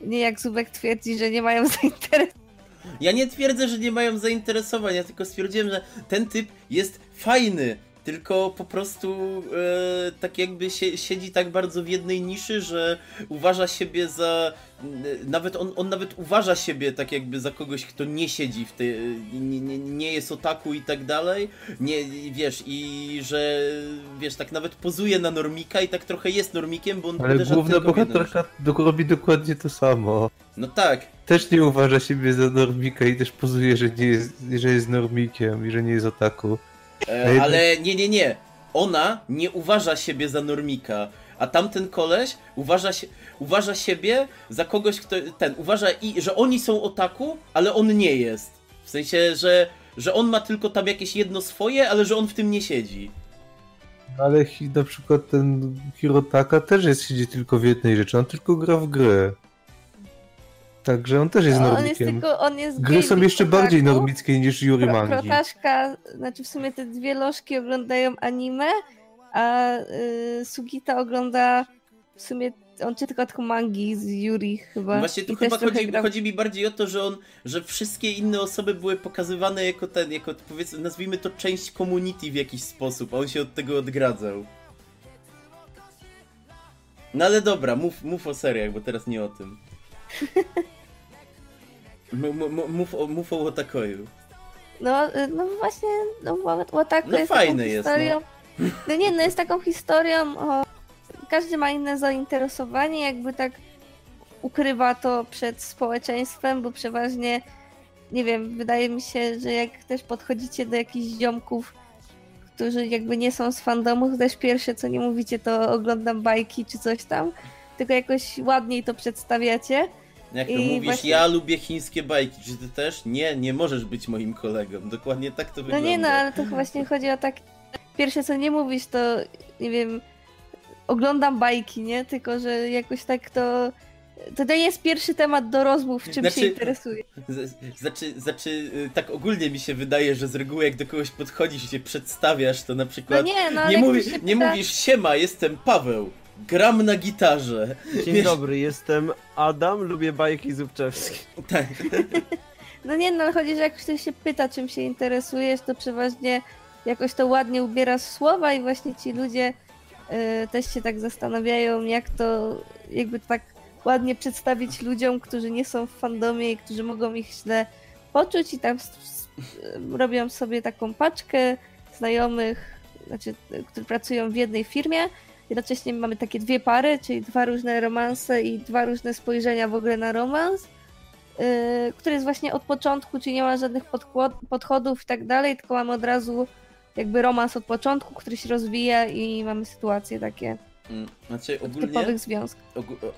Nie jak Zubek twierdzi, że nie mają zainteresowania. Ja nie twierdzę, że nie mają zainteresowania, tylko stwierdziłem, że ten typ jest fajny. Tylko po prostu e, tak jakby się, siedzi tak bardzo w jednej niszy, że uważa siebie za. E, Nawet on, on nawet uważa siebie tak jakby za kogoś, kto nie siedzi w tej. Nie, nie, nie jest otaku i tak dalej. Nie wiesz, i że wiesz, tak nawet pozuje na normika i tak trochę jest normikiem, bo on Ale główna bohaterka robi dokładnie to samo. No tak, Też nie uważa siebie za normika i też pozuje, że, nie jest, że jest normikiem i że nie jest otaku. E, ale nie, nie, nie. Ona nie uważa siebie za normika, a tamten koleś uważa, się, uważa siebie za kogoś, kto ten uważa i że oni są otaku, ale on nie jest. W sensie, że, że on ma tylko tam jakieś jedno swoje, ale że on w tym nie siedzi. Ale hi- na przykład ten Hirotaka też jest, siedzi tylko w jednej rzeczy, on tylko gra w gry. Także on też jest On jest normikiem. tylko, on jest Gry są jeszcze otaku. bardziej normickie niż Yuri Pro, Mangi. protaszka, znaczy w sumie te dwie lożki oglądają anime, a y, Sugita ogląda w sumie, on czyta tylko mangi z Yuri chyba. No Właśnie tu I chyba chodzi, gra chodzi mi bardziej o to, że on, że wszystkie inne osoby były pokazywane jako ten, jako powiedzmy, nazwijmy to część community w jakiś sposób, a on się od tego odgradzał. No ale dobra, mów, mów o seriach, bo teraz nie o tym. Mów, o, mów o Otakoju. No, y, no właśnie, no Łataku No jest fajny jest, historią. No. nie, no jest taką historią o... Każdy ma inne zainteresowanie, jakby tak ukrywa to przed społeczeństwem, bo przeważnie, nie wiem, wydaje mi się, że jak też podchodzicie do jakichś ziomków, którzy jakby nie są z fandomu, to też pierwsze co nie mówicie to oglądam bajki czy coś tam, tylko jakoś ładniej to przedstawiacie. Jak to I mówisz, właśnie- ja lubię chińskie bajki, czy ty też? Nie, nie możesz być moim kolegą. Dokładnie tak to No wygląda. nie no, ale to właśnie chodzi o tak. Pierwsze co nie mówisz, to nie wiem, oglądam bajki, nie? Tylko, że jakoś tak to. To nie jest pierwszy temat do rozmów, czym Znaczy- się interesuje. Znaczy, znaczy, y, tak ogólnie mi się wydaje, że z reguły jak do kogoś podchodzisz i się przedstawiasz, to na No przykład nie, no nie, mówi, nie mówisz siema, jestem Paweł, gram na gitarze. Dzień Wiesz- dobry, jestem Adam, lubię bajki Zubczewskie. Tak. No nie, no ale chodzi, że jak ktoś się pyta, czym się interesujesz, to przeważnie jakoś to ładnie ubiera słowa i właśnie ci ludzie y, też się tak zastanawiają, jak to jakby tak ładnie przedstawić ludziom, którzy nie są w fandomie i którzy mogą ich źle poczuć i tam y, robią sobie taką paczkę znajomych, znaczy, y, którzy pracują w jednej firmie. Jednocześnie mamy takie dwie pary, czyli dwa różne romanse i dwa różne spojrzenia w ogóle na romans yy, który jest właśnie od początku, czyli nie ma żadnych podchodów i tak dalej, tylko mamy od razu jakby romans od początku, który się rozwija i mamy sytuacje takie. Mm, Znaczy ogólnie,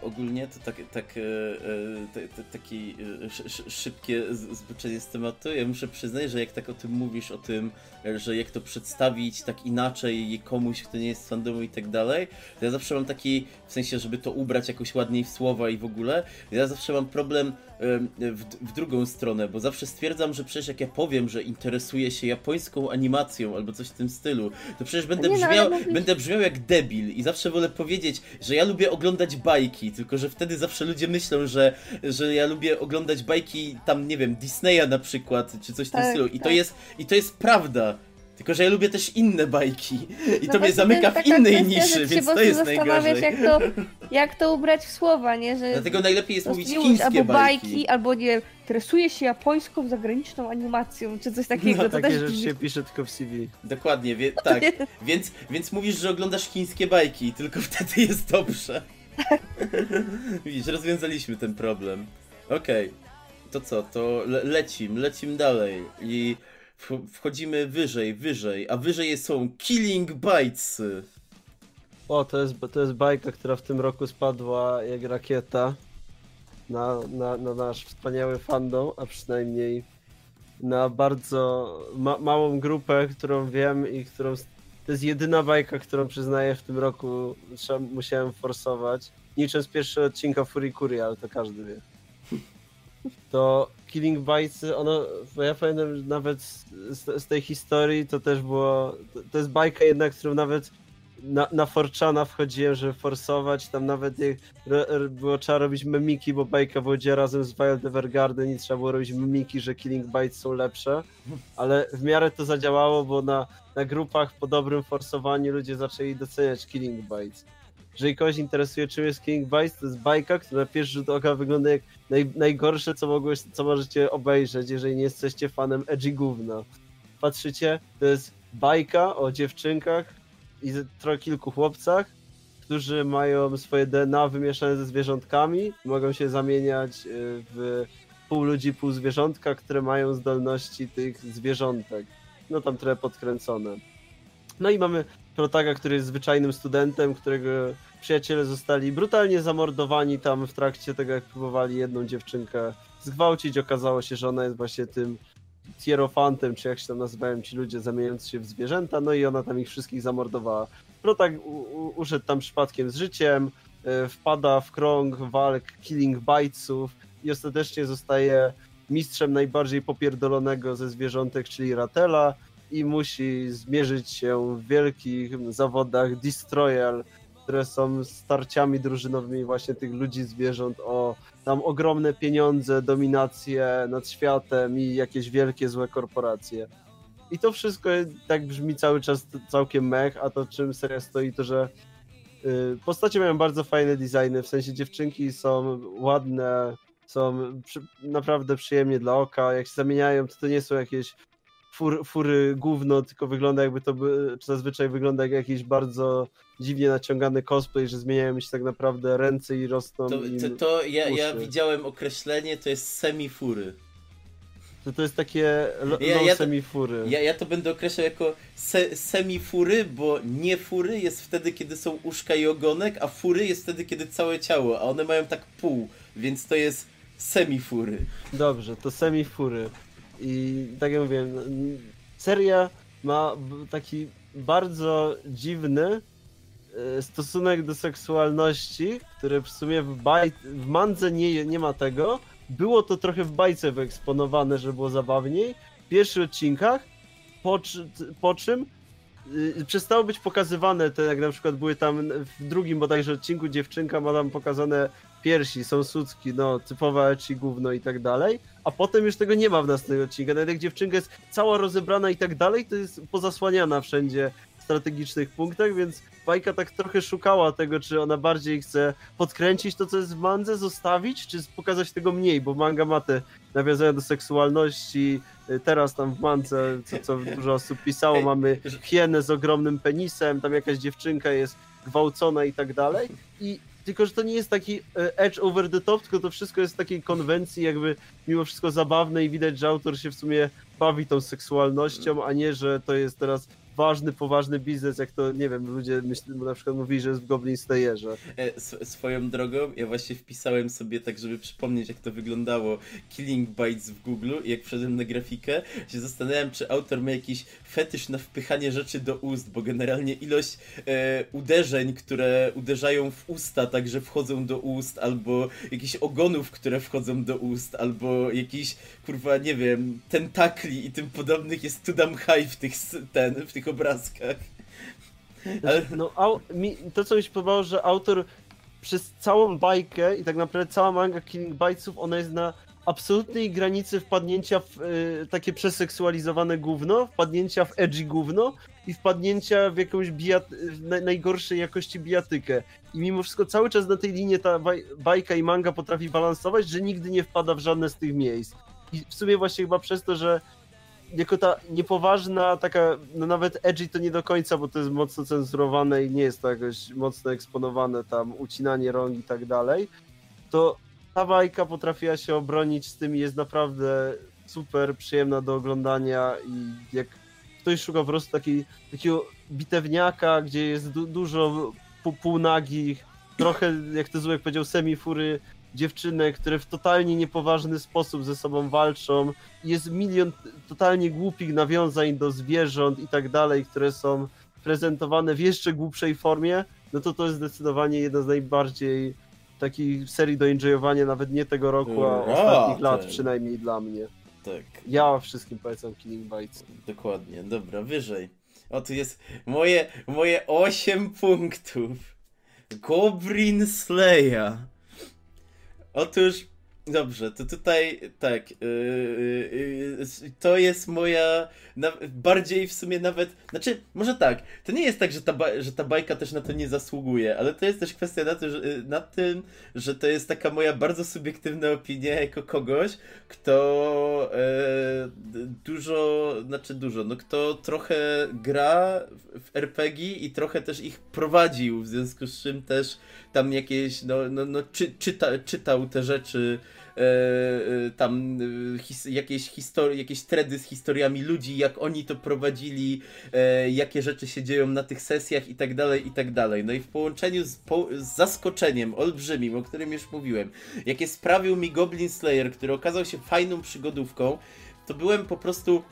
ogólnie to tak, tak, e, e, te- te- taki e, szy- szy- szybkie zboczenie z tematu. Ja muszę przyznać, że jak tak o tym mówisz, o tym, e, że jak to przedstawić tak inaczej komuś, kto nie jest fandomu i tak dalej, to ja zawsze mam taki, w sensie, żeby to ubrać jakoś ładniej w słowa i w ogóle, ja zawsze mam problem em, w, w drugą stronę, bo zawsze stwierdzam, że przecież jak ja powiem, że interesuję się japońską animacją albo coś w tym stylu, to przecież będę Nie no, brzmiał, mówisz- będę brzmiał jak debil i zawsze wolę powiedzieć, że ja lubię oglądać bajki, tylko że wtedy zawsze ludzie myślą, że, że ja lubię oglądać bajki tam, nie wiem, Disneya na przykład, czy coś w tym Tak, stylu. I to tak. jest, i to jest prawda. Tylko, że ja lubię też inne bajki. I No to mnie zamyka w innej niszy, więc to jest najgorzej. Jak to, jak to ubrać w słowa, nie? Że Dlatego najlepiej jest mówić chińskie albo bajki. bajki, albo nie interesuje się japońską zagraniczną animacją, czy coś takiego. to Takie rzeczy się pisze tylko w CV. Dokładnie, wie, tak. Więc, więc mówisz, że oglądasz chińskie bajki i tylko wtedy jest dobrze. Widzisz, rozwiązaliśmy ten problem. Okej, to co, to le lecim, lecim dalej i wchodzimy wyżej, wyżej, a wyżej są Killing Bites. O, to jest, to jest bajka, która w tym roku spadła jak rakieta na, na, na nasz wspaniały fandom, a przynajmniej na bardzo ma małą grupę, którą wiem i którą. To jest jedyna bajka, którą przyznaję w tym roku. Musiałem forsować. Niczym z pierwszego odcinka Furikuri, ale to każdy wie. To Killing Bites, ono, ja pamiętam nawet z, z, tej historii to też było, to, jest bajka jednak, którą nawet na, na Forczana wchodziłem, żeby forsować, tam nawet jak było trzeba robić memiki, bo bajka wychodziła razem z Wild Evergarden i trzeba było robić memiki, że Killing Bites są lepsze, ale w miarę to zadziałało, bo na, na grupach po dobrym forsowaniu ludzie zaczęli doceniać Killing Bites. Jeżeli kogoś interesuje czym jest Killing Bites, to jest bajka, która na pierwszy rzut oka wygląda jak naj, najgorsze co, mogłeś, co możecie obejrzeć, jeżeli nie jesteście fanem edgy gówna. Patrzycie, to jest bajka o dziewczynkach, i trochę kilku chłopcach, którzy mają swoje DNA wymieszane ze zwierzątkami, mogą się zamieniać y, w pół ludzi, pół zwierzątka, które mają zdolności tych zwierzątek. No tam trochę podkręcone. No i mamy protaga, który jest zwyczajnym studentem, którego przyjaciele zostali brutalnie zamordowani tam w trakcie tego, jak próbowali jedną dziewczynkę zgwałcić. Okazało się, że ona jest właśnie tym Tierofantem, czy jak się tam nazywają ci ludzie zamieniający się w zwierzęta, no i ona tam ich wszystkich zamordowała. No tak uszedł tam przypadkiem z życiem, y, wpada w krąg walk killing bitesów i ostatecznie zostaje mistrzem najbardziej popierdolonego ze zwierzątek, czyli Ratela i musi zmierzyć się w wielkich zawodach Destroyal, które są starciami drużynowymi właśnie tych ludzi, zwierząt o tam ogromne pieniądze, dominację nad światem i jakieś wielkie złe korporacje. I to wszystko tak brzmi cały czas całkiem mech, a to czym seria stoi to, że yy, postacie mają bardzo fajne designy, w sensie dziewczynki są ładne, są przy, naprawdę przyjemnie dla oka, jak się zamieniają, to to nie są jakieś fur, fury gówno, tylko wygląda jakby to by, zazwyczaj wygląda jak jakiś bardzo dziwnie naciągany cosplay, że zmieniają mi się tak naprawdę ręce i rosną To, to, to ja, ja widziałem określenie, to jest semifury. To, to jest takie lo, Ja- ja semi-fury. Ja, ja to będę określał jako se, semifury, bo nie fury jest wtedy, kiedy są uszka i ogonek, a fury jest wtedy, kiedy całe ciało, a one mają tak pół, więc to jest semifury. Dobrze, to semi-fury. I tak jak mówiłem, seria ma taki bardzo dziwny e, stosunek do seksualności, który w sumie w, baj... w mandze nie, nie ma tego. Było to trochę w bajce wyeksponowane, że było zabawniej. W pierwszych odcinkach, po, po czym przestało być pokazywane te, jak na przykład były tam w drugim bodajże odcinku dziewczynka ma tam pokazane piersi, są sucki, no typowa ecchi gówno i tak dalej, a potem już tego nie ma w następnym odcinku, nawet jak dziewczynka jest cała rozebrana i tak dalej, to jest pozasłaniana wszędzie w strategicznych punktach, więc bajka tak trochę szukała tego, czy ona bardziej chce podkręcić to, co jest w mandze, zostawić, czy pokazać tego mniej, bo manga ma te nawiązania do seksualności, y, teraz tam w mandze, co, co dużo osób pisało, mamy hienę z ogromnym penisem, tam jakaś dziewczynka jest gwałcona i tak dalej. I tylko, że to nie jest taki e, edge over the top, tylko to wszystko jest w takiej konwencji, jakby mimo wszystko zabawne i widać, że autor się w sumie bawi tą seksualnością, a nie, że to jest teraz ważny, poważny biznes, jak to, nie wiem, ludzie myślą, na przykład mówili, że jest w Goblin Slayerze. E, sw- swoją drogą, ja właśnie wpisałem sobie tak, żeby przypomnieć, jak to wyglądało Killing Bites w Google i jak wszedłem na grafikę, się zastanawiałem, czy autor ma jakiś fetysz na wpychanie rzeczy do ust, bo generalnie ilość e, uderzeń, które uderzają w usta, tak że wchodzą do ust, albo jakichś ogonów, które wchodzą do ust, albo jakiś, kurwa, nie wiem, tentakli i tym podobnych jest tu dam high w tych, ten, w tych obrazkach. Ale- No, au, mi, to co mi się podobało, że autor przez całą bajkę i tak naprawdę cała manga Killing Bitesów, ona jest na absolutnej granicy wpadnięcia w y, takie przeseksualizowane gówno, wpadnięcia w edgy gówno i wpadnięcia w jakąś w naj, najgorszej jakości bijatykę. I mimo wszystko cały czas na tej linii ta baj, bajka i manga potrafi balansować, że nigdy nie wpada w żadne z tych miejsc. I w sumie właśnie chyba przez to, że jako ta niepoważna, taka, no nawet edgy to nie do końca, bo to jest mocno cenzurowane i nie jest to jakoś mocno eksponowane tam, ucinanie rąk i tak dalej, to ta bajka potrafiła się obronić z tym i jest naprawdę super przyjemna do oglądania i jak ktoś szuka po prostu takiej, takiego bitewniaka, gdzie jest du dużo pół, półnagich, trochę, jak to Złek powiedział, semifury dziewczynek, które w totalnie niepoważny sposób ze sobą walczą. Jest milion totalnie głupich nawiązań do zwierząt i tak dalej, które są prezentowane w jeszcze głupszej formie, no to to jest zdecydowanie jedna z najbardziej Takich serii do enjoyowania nawet nie tego roku, a Raty. ostatnich lat przynajmniej dla mnie. Tak, Ja wszystkim polecam Killing Bites. dokładnie. Dobra, wyżej. O, tu jest moje, moje 8 punktów. Goblin Slayer. Otóż, dobrze, to tutaj tak. Yy, yy, yy, to jest moja. Na, bardziej w sumie nawet. Znaczy, może tak. To nie jest tak, że ta, że ta bajka też na to nie zasługuje, ale to jest też kwestia na, to, że, yy, na tym, że to jest taka moja bardzo subiektywna opinia jako kogoś, kto e, dużo, znaczy dużo, no kto trochę gra w RPG i trochę też ich prowadził, w związku z czym też tam jakieś, no, no, no czy, czyta, czytał te rzeczy, e, e, tam e, his, jakieś historie, jakieś tredy z historiami ludzi, jak oni to prowadzili, jakie rzeczy się dzieją na tych sesjach i tak dalej, i tak dalej. No i w połączeniu z, po, z zaskoczeniem olbrzymim, o którym już mówiłem, jakie sprawił mi Goblin Slayer, który okazał się fajną przygodówką, to byłem po prostu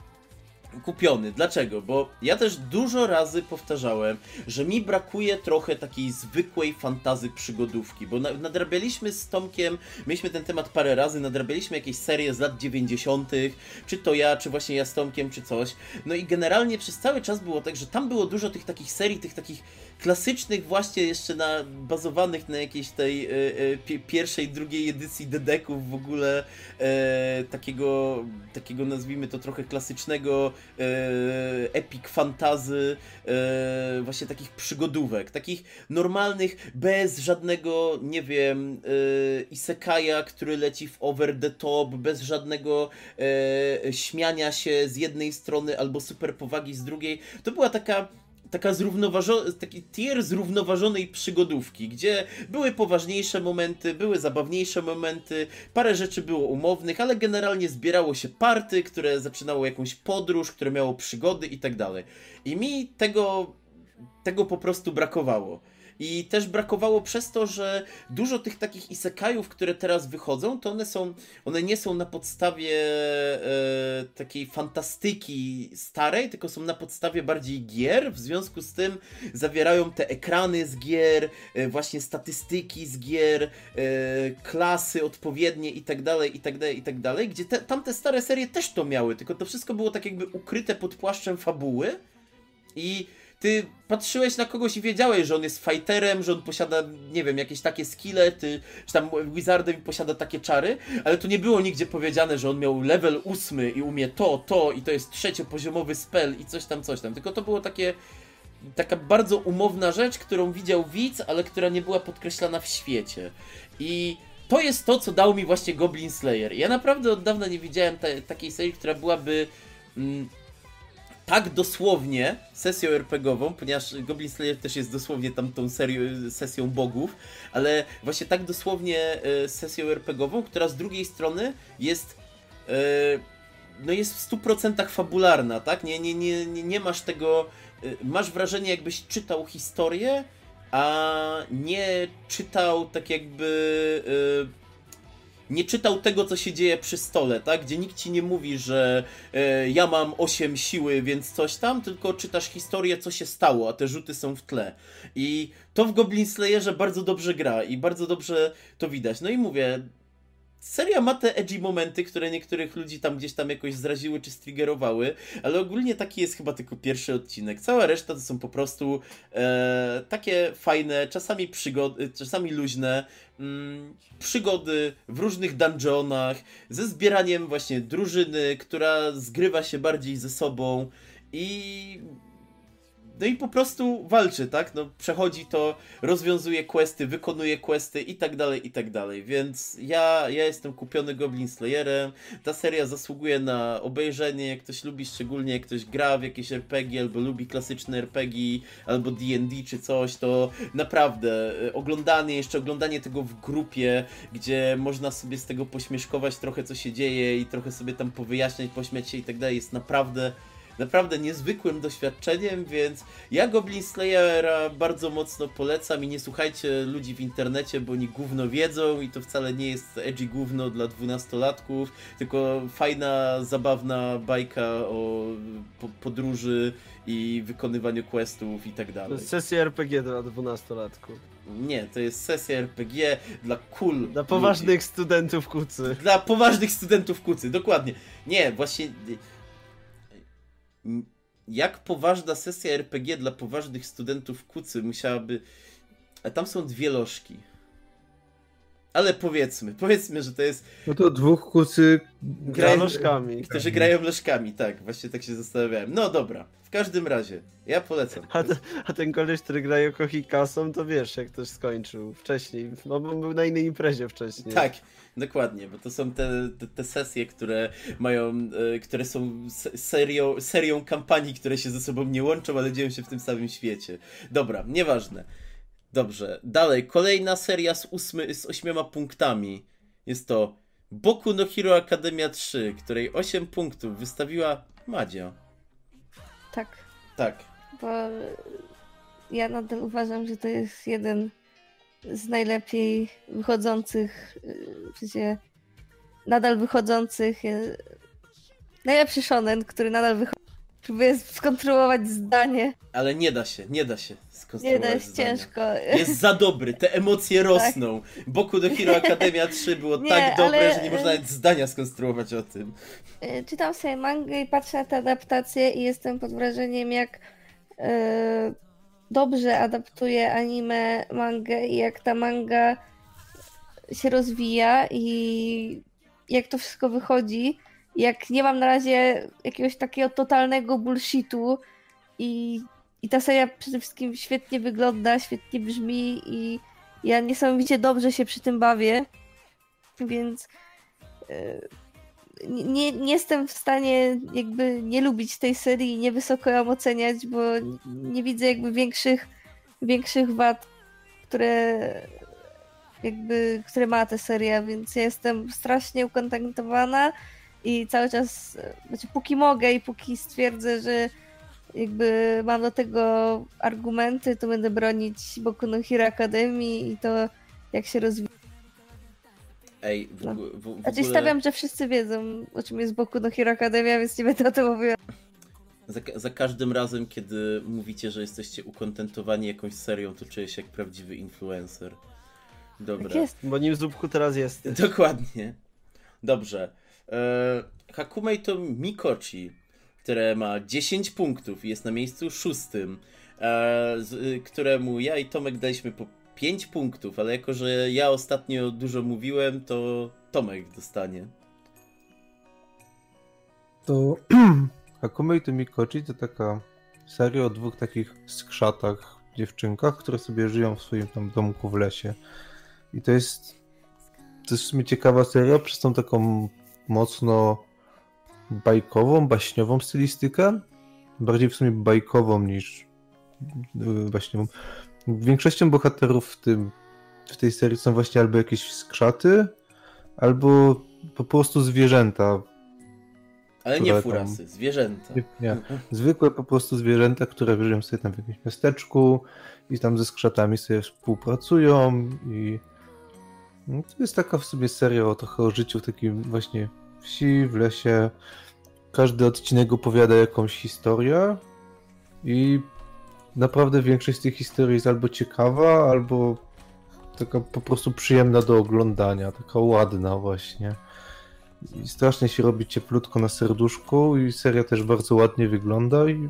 kupiony. Dlaczego? Bo ja też dużo razy powtarzałem, że mi brakuje trochę takiej zwykłej fantazy przygodówki, bo na- nadrabialiśmy z Tomkiem, mieliśmy ten temat parę razy, nadrabialiśmy jakieś serie z lat 90., czy to ja, czy właśnie ja z Tomkiem, czy coś. No i generalnie przez cały czas było tak, że tam było dużo tych takich serii, tych takich klasycznych właśnie jeszcze na, bazowanych na jakiejś tej e, e, pi- pierwszej, drugiej edycji dedeków w ogóle e, takiego, takiego nazwijmy to trochę klasycznego e, epic fantazy, e, właśnie takich przygodówek, takich normalnych, bez żadnego, nie wiem, isekaja, który leci w over the top, bez żadnego śmiania się z jednej strony albo super powagi z drugiej. To była taka taka zrównoważona, taki tier zrównoważonej przygodówki, gdzie były poważniejsze momenty, były zabawniejsze momenty, parę rzeczy było umownych, ale generalnie zbierało się party, które zaczynało jakąś podróż, które miało przygody i tak dalej. I mi tego, tego po prostu brakowało. I też brakowało przez to, że dużo tych takich isekajów, które teraz wychodzą, to one są, one nie są na podstawie e, takiej fantastyki starej, tylko są na podstawie bardziej gier, w związku z tym zawierają te ekrany z gier, e, właśnie statystyki z gier, e, klasy odpowiednie i tak dalej, i tak dalej, i tak dalej, gdzie te, tamte stare serie też to miały, tylko to wszystko było tak jakby ukryte pod płaszczem fabuły. I ty patrzyłeś na kogoś i wiedziałeś, że on jest fighterem, że on posiada, nie wiem, jakieś takie skille, ty, czy tam wizardem posiada takie czary, ale tu nie było nigdzie powiedziane, że on miał level ósmy i umie to, to i to jest trzeciopoziomowy spell i coś tam, coś tam, tylko to było takie taka bardzo umowna rzecz, którą widział widz, ale która nie była podkreślana w świecie. I to jest to, co dał mi właśnie Goblin Slayer. Ja naprawdę od dawna nie widziałem ta, takiej serii, która byłaby mm, tak dosłownie sesją RPGową, ponieważ Goblin Slayer też jest dosłownie tam tą serią, sesją bogów, ale właśnie tak dosłownie e, sesją RPGową, która z drugiej strony jest e, no jest w 100% fabularna, tak? Nie, nie, nie, nie, masz tego y, masz wrażenie jakbyś czytał historię, a nie czytał tak jakby nie czytał tego, co się dzieje przy stole, tak? Gdzie nikt ci nie mówi, że e, ja mam 8 siły, więc coś tam, tylko czytasz historię, co się stało, a te rzuty są w tle. I to w Goblin Slayerze bardzo dobrze gra i bardzo dobrze to widać. No i mówię, seria ma te edgy momenty, które niektórych ludzi tam gdzieś tam jakoś zraziły czy striggerowały, ale ogólnie taki jest chyba tylko pierwszy odcinek. Cała reszta to są po prostu e, takie fajne, czasami przygody, czasami luźne mm, przygody w różnych dungeonach, ze zbieraniem właśnie drużyny, która zgrywa się bardziej ze sobą i no i po prostu walczy, tak? No, przechodzi to, rozwiązuje questy, wykonuje questy i tak dalej, i tak dalej. Więc ja, ja jestem kupiony Goblin Slayerem. Ta seria zasługuje na obejrzenie. Jak ktoś lubi, szczególnie jak ktoś gra w jakieś RPG, albo lubi klasyczne RPG, albo DD czy coś, to naprawdę e, oglądanie, jeszcze oglądanie tego w grupie, gdzie można sobie z tego pośmieszkować trochę, co się dzieje i trochę sobie tam powyjaśniać, pośmiać się i tak dalej, jest naprawdę naprawdę niezwykłym doświadczeniem, więc ja Goblin Slayera bardzo mocno polecam i nie słuchajcie ludzi w internecie, bo oni gówno wiedzą i to wcale nie jest edgy gówno dla dwunastolatków, tylko fajna, zabawna bajka o po podróży i wykonywaniu questów i tak To dalej. jest sesja RPG dla 12-latków. Nie, to jest sesja RPG dla cool. Dla poważnych studentów kucy. Dla poważnych studentów kucy, dokładnie. Nie, właśnie. Jak poważna sesja RPG dla poważnych studentów kucy musiałaby. A tam są dwie lożki. Ale powiedzmy, powiedzmy, że to jest. No to dwóch kucy Gra nóżkami. Którzy grają lożkami, tak, właśnie tak się zastanawiałem. No dobra, w każdym razie, ja polecam. A, te, a ten koleś, który gra Yoko Hikasą, to wiesz, jak ktoś skończył wcześniej. No bo był na innej imprezie wcześniej. Tak, dokładnie, bo to są te, te, te sesje, które mają, e, które są se- serią, serią kampanii, które się ze sobą nie łączą, ale dzieją się w tym samym świecie. Dobra, nieważne. Dobrze, dalej, kolejna seria z, ósmy, z ośmioma punktami. Jest to Boku no Hero Academia 3, której 8 punktów wystawiła Madzia. Tak, Tak, bo ja nadal uważam, że to jest jeden z najlepiej wychodzących, yy, w sensie nadal wychodzących, yy, najlepszy shonen, który nadal wychodzi. Próbuję skontrolować zdanie. ale nie da się, nie da się Nie, skonstruować to jest zdania. ciężko. Jest za dobry, te emocje rosną. Boku do Hero Academia 3 było Nie, tak dobre, ale- że nie można nawet zdania skonstruować o tym. E, Czytam sobie mangę i patrzę na te adaptacje i jestem pod wrażeniem, jak e, dobrze adaptuje anime mangę i jak ta manga się rozwija i jak to wszystko wychodzi. Jak nie mam na razie jakiegoś takiego totalnego bullshitu i, i ta seria przede wszystkim świetnie wygląda, świetnie brzmi i ja niesamowicie dobrze się przy tym bawię. Więc nie, nie, nie jestem w stanie jakby nie lubić tej serii i nie wysoko ją oceniać, bo nie widzę jakby większych, większych wad, które jakby, które ma ta seria, więc ja jestem strasznie ukontentowana i cały czas, znaczy póki mogę i póki stwierdzę, że jakby mam do tego argumenty, to będę bronić Boku no Hero Academii i to jak się rozwija. Ej, w, No. w, w, w Znaczy ogóle stawiam, że wszyscy wiedzą, o czym jest Boku no Hero Academia, więc nie będę o tym mówiła. za, za każdym razem, kiedy mówicie, że jesteście ukontentowani jakąś serią, to czuję się jak prawdziwy influencer. Dobra. Tak jest. Bo nim zupku teraz jest. Dokładnie. Dobrze. E, Hakumei to Mikochi, które ma 10 punktów i jest na miejscu szóstym, e, y, któremu ja i Tomek daliśmy po 5 punktów, ale jako, że ja ostatnio dużo mówiłem, to Tomek dostanie. To Hakumei to Mikochi to taka seria o dwóch takich skrzatach, dziewczynkach, które sobie żyją w swoim tam domku w lesie. I to jest to jest w sumie ciekawa seria przez tą taką mocno bajkową, baśniową stylistykę. Bardziej w sumie bajkową niż yy, baśniową. Większością bohaterów w, tym, w tej serii są właśnie albo jakieś skrzaty, albo po prostu zwierzęta, Ale nie tam- furasy, zwierzęta. nie, nie. Zwykłe po prostu zwierzęta, które żyją sobie tam w jakimś miasteczku i tam ze skrzatami sobie współpracują i no, to jest taka w sobie seria o trochę o życiu w takim właśnie wsi, w lesie. Każdy odcinek opowiada jakąś historię i naprawdę większość z tych historii jest albo ciekawa, albo taka po prostu przyjemna do oglądania, taka ładna właśnie. I strasznie się robi cieplutko na serduszku i seria też bardzo ładnie wygląda i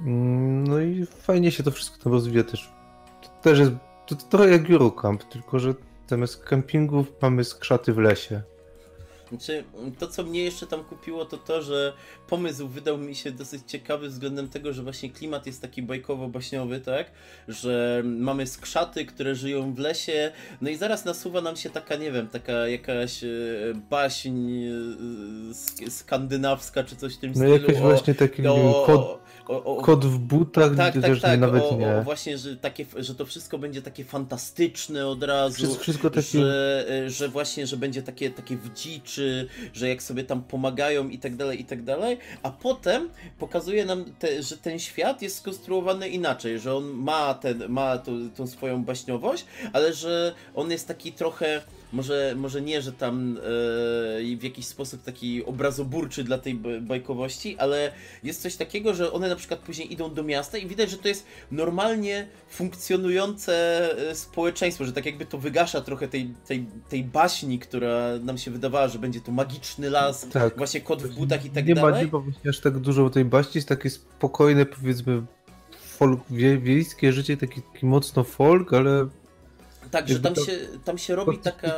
Mm, no i fajnie się to wszystko tam rozwija też. To też jest to, trochę jak Eurocamp, tylko że zamiast kempingów mamy skrzaty w lesie. Znaczy, to co mnie jeszcze tam kupiło, to to, że pomysł wydał mi się dosyć ciekawy względem tego, że właśnie klimat jest taki bajkowo-baśniowy, tak? Że mamy skrzaty, które żyją w lesie, no i zaraz nasuwa nam się taka, nie wiem, taka jakaś e, baśń e, sk- skandynawska czy coś w tym No stylu. jakiś właśnie taki o, kod, o, o, kod w butach, tak, tak, tak, nawet o, nie. o, właśnie, że, takie, że to wszystko będzie takie fantastyczne od razu. Wszystko, wszystko takie... Że, e, że właśnie, że będzie takie, takie w dziczy, że jak sobie tam pomagają i tak dalej, i tak dalej, a potem pokazuje nam, te, że ten świat jest skonstruowany inaczej, że on ma, ten, ma tą, tą swoją baśniowość, ale że on jest taki trochę może, może nie, że tam e, w jakiś sposób taki obrazoburczy dla tej bajkowości, ale jest coś takiego, że one na przykład później idą do miasta i widać, że to jest normalnie funkcjonujące e, społeczeństwo, że tak jakby to wygasza trochę tej, tej, tej baśni, która nam się wydawała, że będzie to magiczny las, Tak. właśnie kot w butach i tak nie ma, dalej. nie ma właśnie aż tak dużo tej baści, jest takie spokojne, powiedzmy, folk, wie, wiejskie życie, taki, taki mocno folk, ale Tak, że Jakby tam się, tam się robi taka,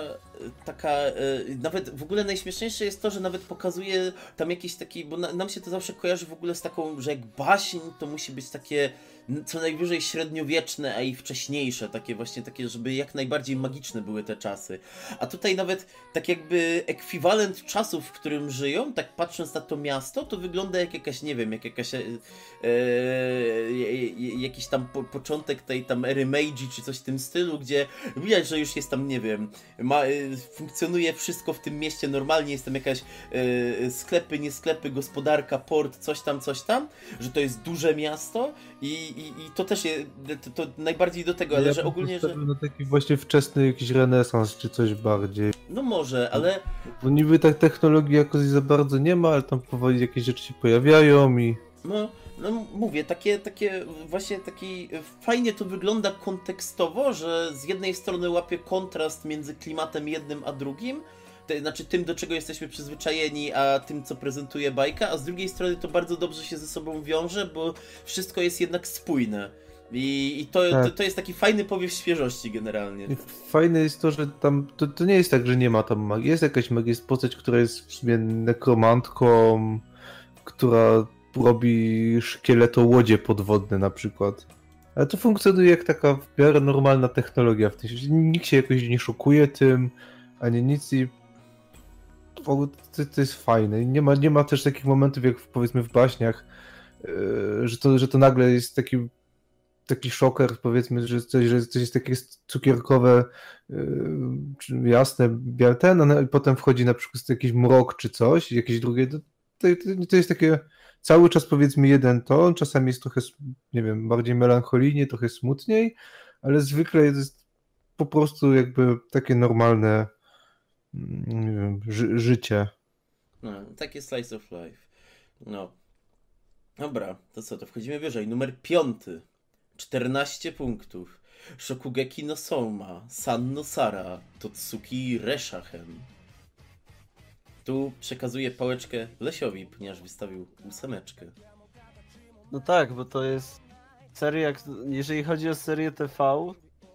taka e, nawet w ogóle najśmieszniejsze jest to, że nawet pokazuje tam jakiś taki, bo na, nam się to zawsze kojarzy w ogóle z taką, że jak baśń to musi być takie co najwyżej średniowieczne, a i wcześniejsze, takie właśnie takie, żeby jak najbardziej magiczne były te czasy. A tutaj nawet tak jakby ekwiwalent czasów, w którym żyją, tak patrząc na to miasto, to wygląda jak jakaś, nie wiem, jak jakaś e, e, jakiś tam po, początek tej tam ery Meiji, czy coś w tym stylu, gdzie widać, że już jest tam, nie wiem, ma, e, funkcjonuje wszystko w tym mieście normalnie, jest tam jakaś e, sklepy, nie sklepy, gospodarka, port, coś tam, coś tam, że to jest duże miasto i, i, i to też jest, to, to najbardziej do tego, ale ja że ogólnie, że na taki właśnie wczesny jakiś renesans, czy coś bardziej. no może, ale Bo niby tak technologii jakoś za bardzo nie ma, ale tam powoli jakieś rzeczy się pojawiają i No, no mówię, takie, takie właśnie taki fajnie to wygląda kontekstowo, że z jednej strony łapie kontrast między klimatem jednym a drugim, te, znaczy tym, do czego jesteśmy przyzwyczajeni, a tym, co prezentuje bajka, a z drugiej strony to bardzo dobrze się ze sobą wiąże, bo wszystko jest jednak spójne. I, i to, Tak. to, to jest taki fajny powiew świeżości generalnie. I Fajne jest to, że tam to, to nie jest tak, że nie ma tam magii. Jest jakaś magia, jest postać, która jest w sumie nekromantką, która robi szkieletołodzie podwodne na przykład. Ale to funkcjonuje jak taka w miarę normalna technologia. W tym sensie nikt się jakoś nie szokuje tym, ani nic i to, to jest fajne. Nie ma, nie ma też takich momentów jak powiedzmy w baśniach, yy, że, to, że to nagle jest taki taki szoker, powiedzmy, że coś, że coś jest takie cukierkowe, yy, jasne, białe, ten, a na- potem wchodzi na przykład jakiś mrok czy coś, jakieś drugie, to, to, to jest takie cały czas powiedzmy jeden ton, czasami jest trochę, nie wiem, bardziej melancholijnie, trochę smutniej, ale zwykle jest po prostu jakby takie normalne nie wiem, ży życie. No, takie slice of life. No. Dobra, to co, to wchodzimy wyżej. Numer piąty. 14 punktów. Shokugeki no Soma, Sanno Sara, Totsuki Reshachen. Tu przekazuję pałeczkę Lesiowi, ponieważ wystawił ósemeczkę. No tak, bo to jest seria, jak- jeżeli chodzi o serię TV,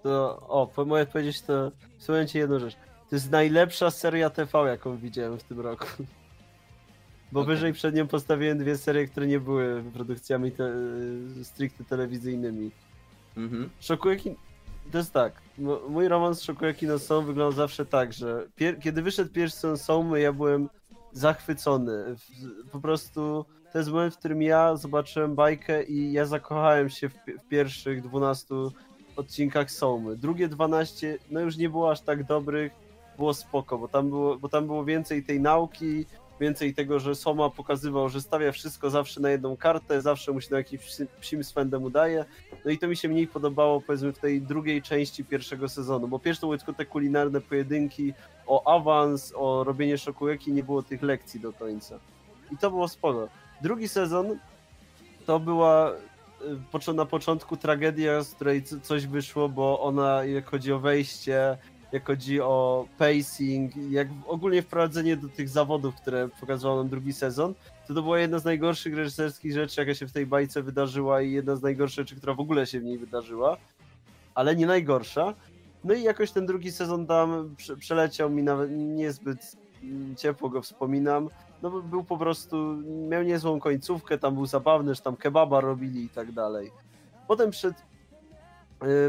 to o, mogę powiedzieć to, słuchajcie jedną rzecz. To jest najlepsza seria TV, jaką widziałem w tym roku. Bo Okej. wyżej przed nią postawiłem dwie serie, które nie były produkcjami te, stricte telewizyjnymi. Mhm. Shokugeki, to jest tak, mój romans z Shokugeki no Są wyglądał zawsze tak, że pier- kiedy wyszedł pierwszy Somy, ja byłem zachwycony. Po prostu to jest moment, w którym ja zobaczyłem bajkę i ja zakochałem się w, w pierwszych 12 odcinkach Somy. Drugie 12, no już nie było aż tak dobrych, było spoko, bo tam było, bo tam było więcej tej nauki, więcej tego, że Soma pokazywał, że stawia wszystko zawsze na jedną kartę, zawsze mu się na jakimś psi- psim swędem udaje. No i to mi się mniej podobało, powiedzmy, w tej drugiej części pierwszego sezonu, bo pierwsze były tylko te kulinarne pojedynki o awans, o robienie szokujeki, nie było tych lekcji do końca. I to było sporo. Drugi sezon to była y, na początku tragedia, z której coś wyszło, bo ona, jak chodzi o wejście, jak chodzi o pacing, jak ogólnie wprowadzenie do tych zawodów, które pokazywał nam drugi sezon, to to była jedna z najgorszych reżyserskich rzeczy, jaka się w tej bajce wydarzyła i jedna z najgorszych rzeczy, która w ogóle się w niej wydarzyła, ale nie najgorsza. No i jakoś ten drugi sezon tam prze- przeleciał mi nawet niezbyt mm, ciepło go wspominam. No był po prostu, miał niezłą końcówkę, tam był zabawny, że tam kebaba robili i tak dalej. Potem przed,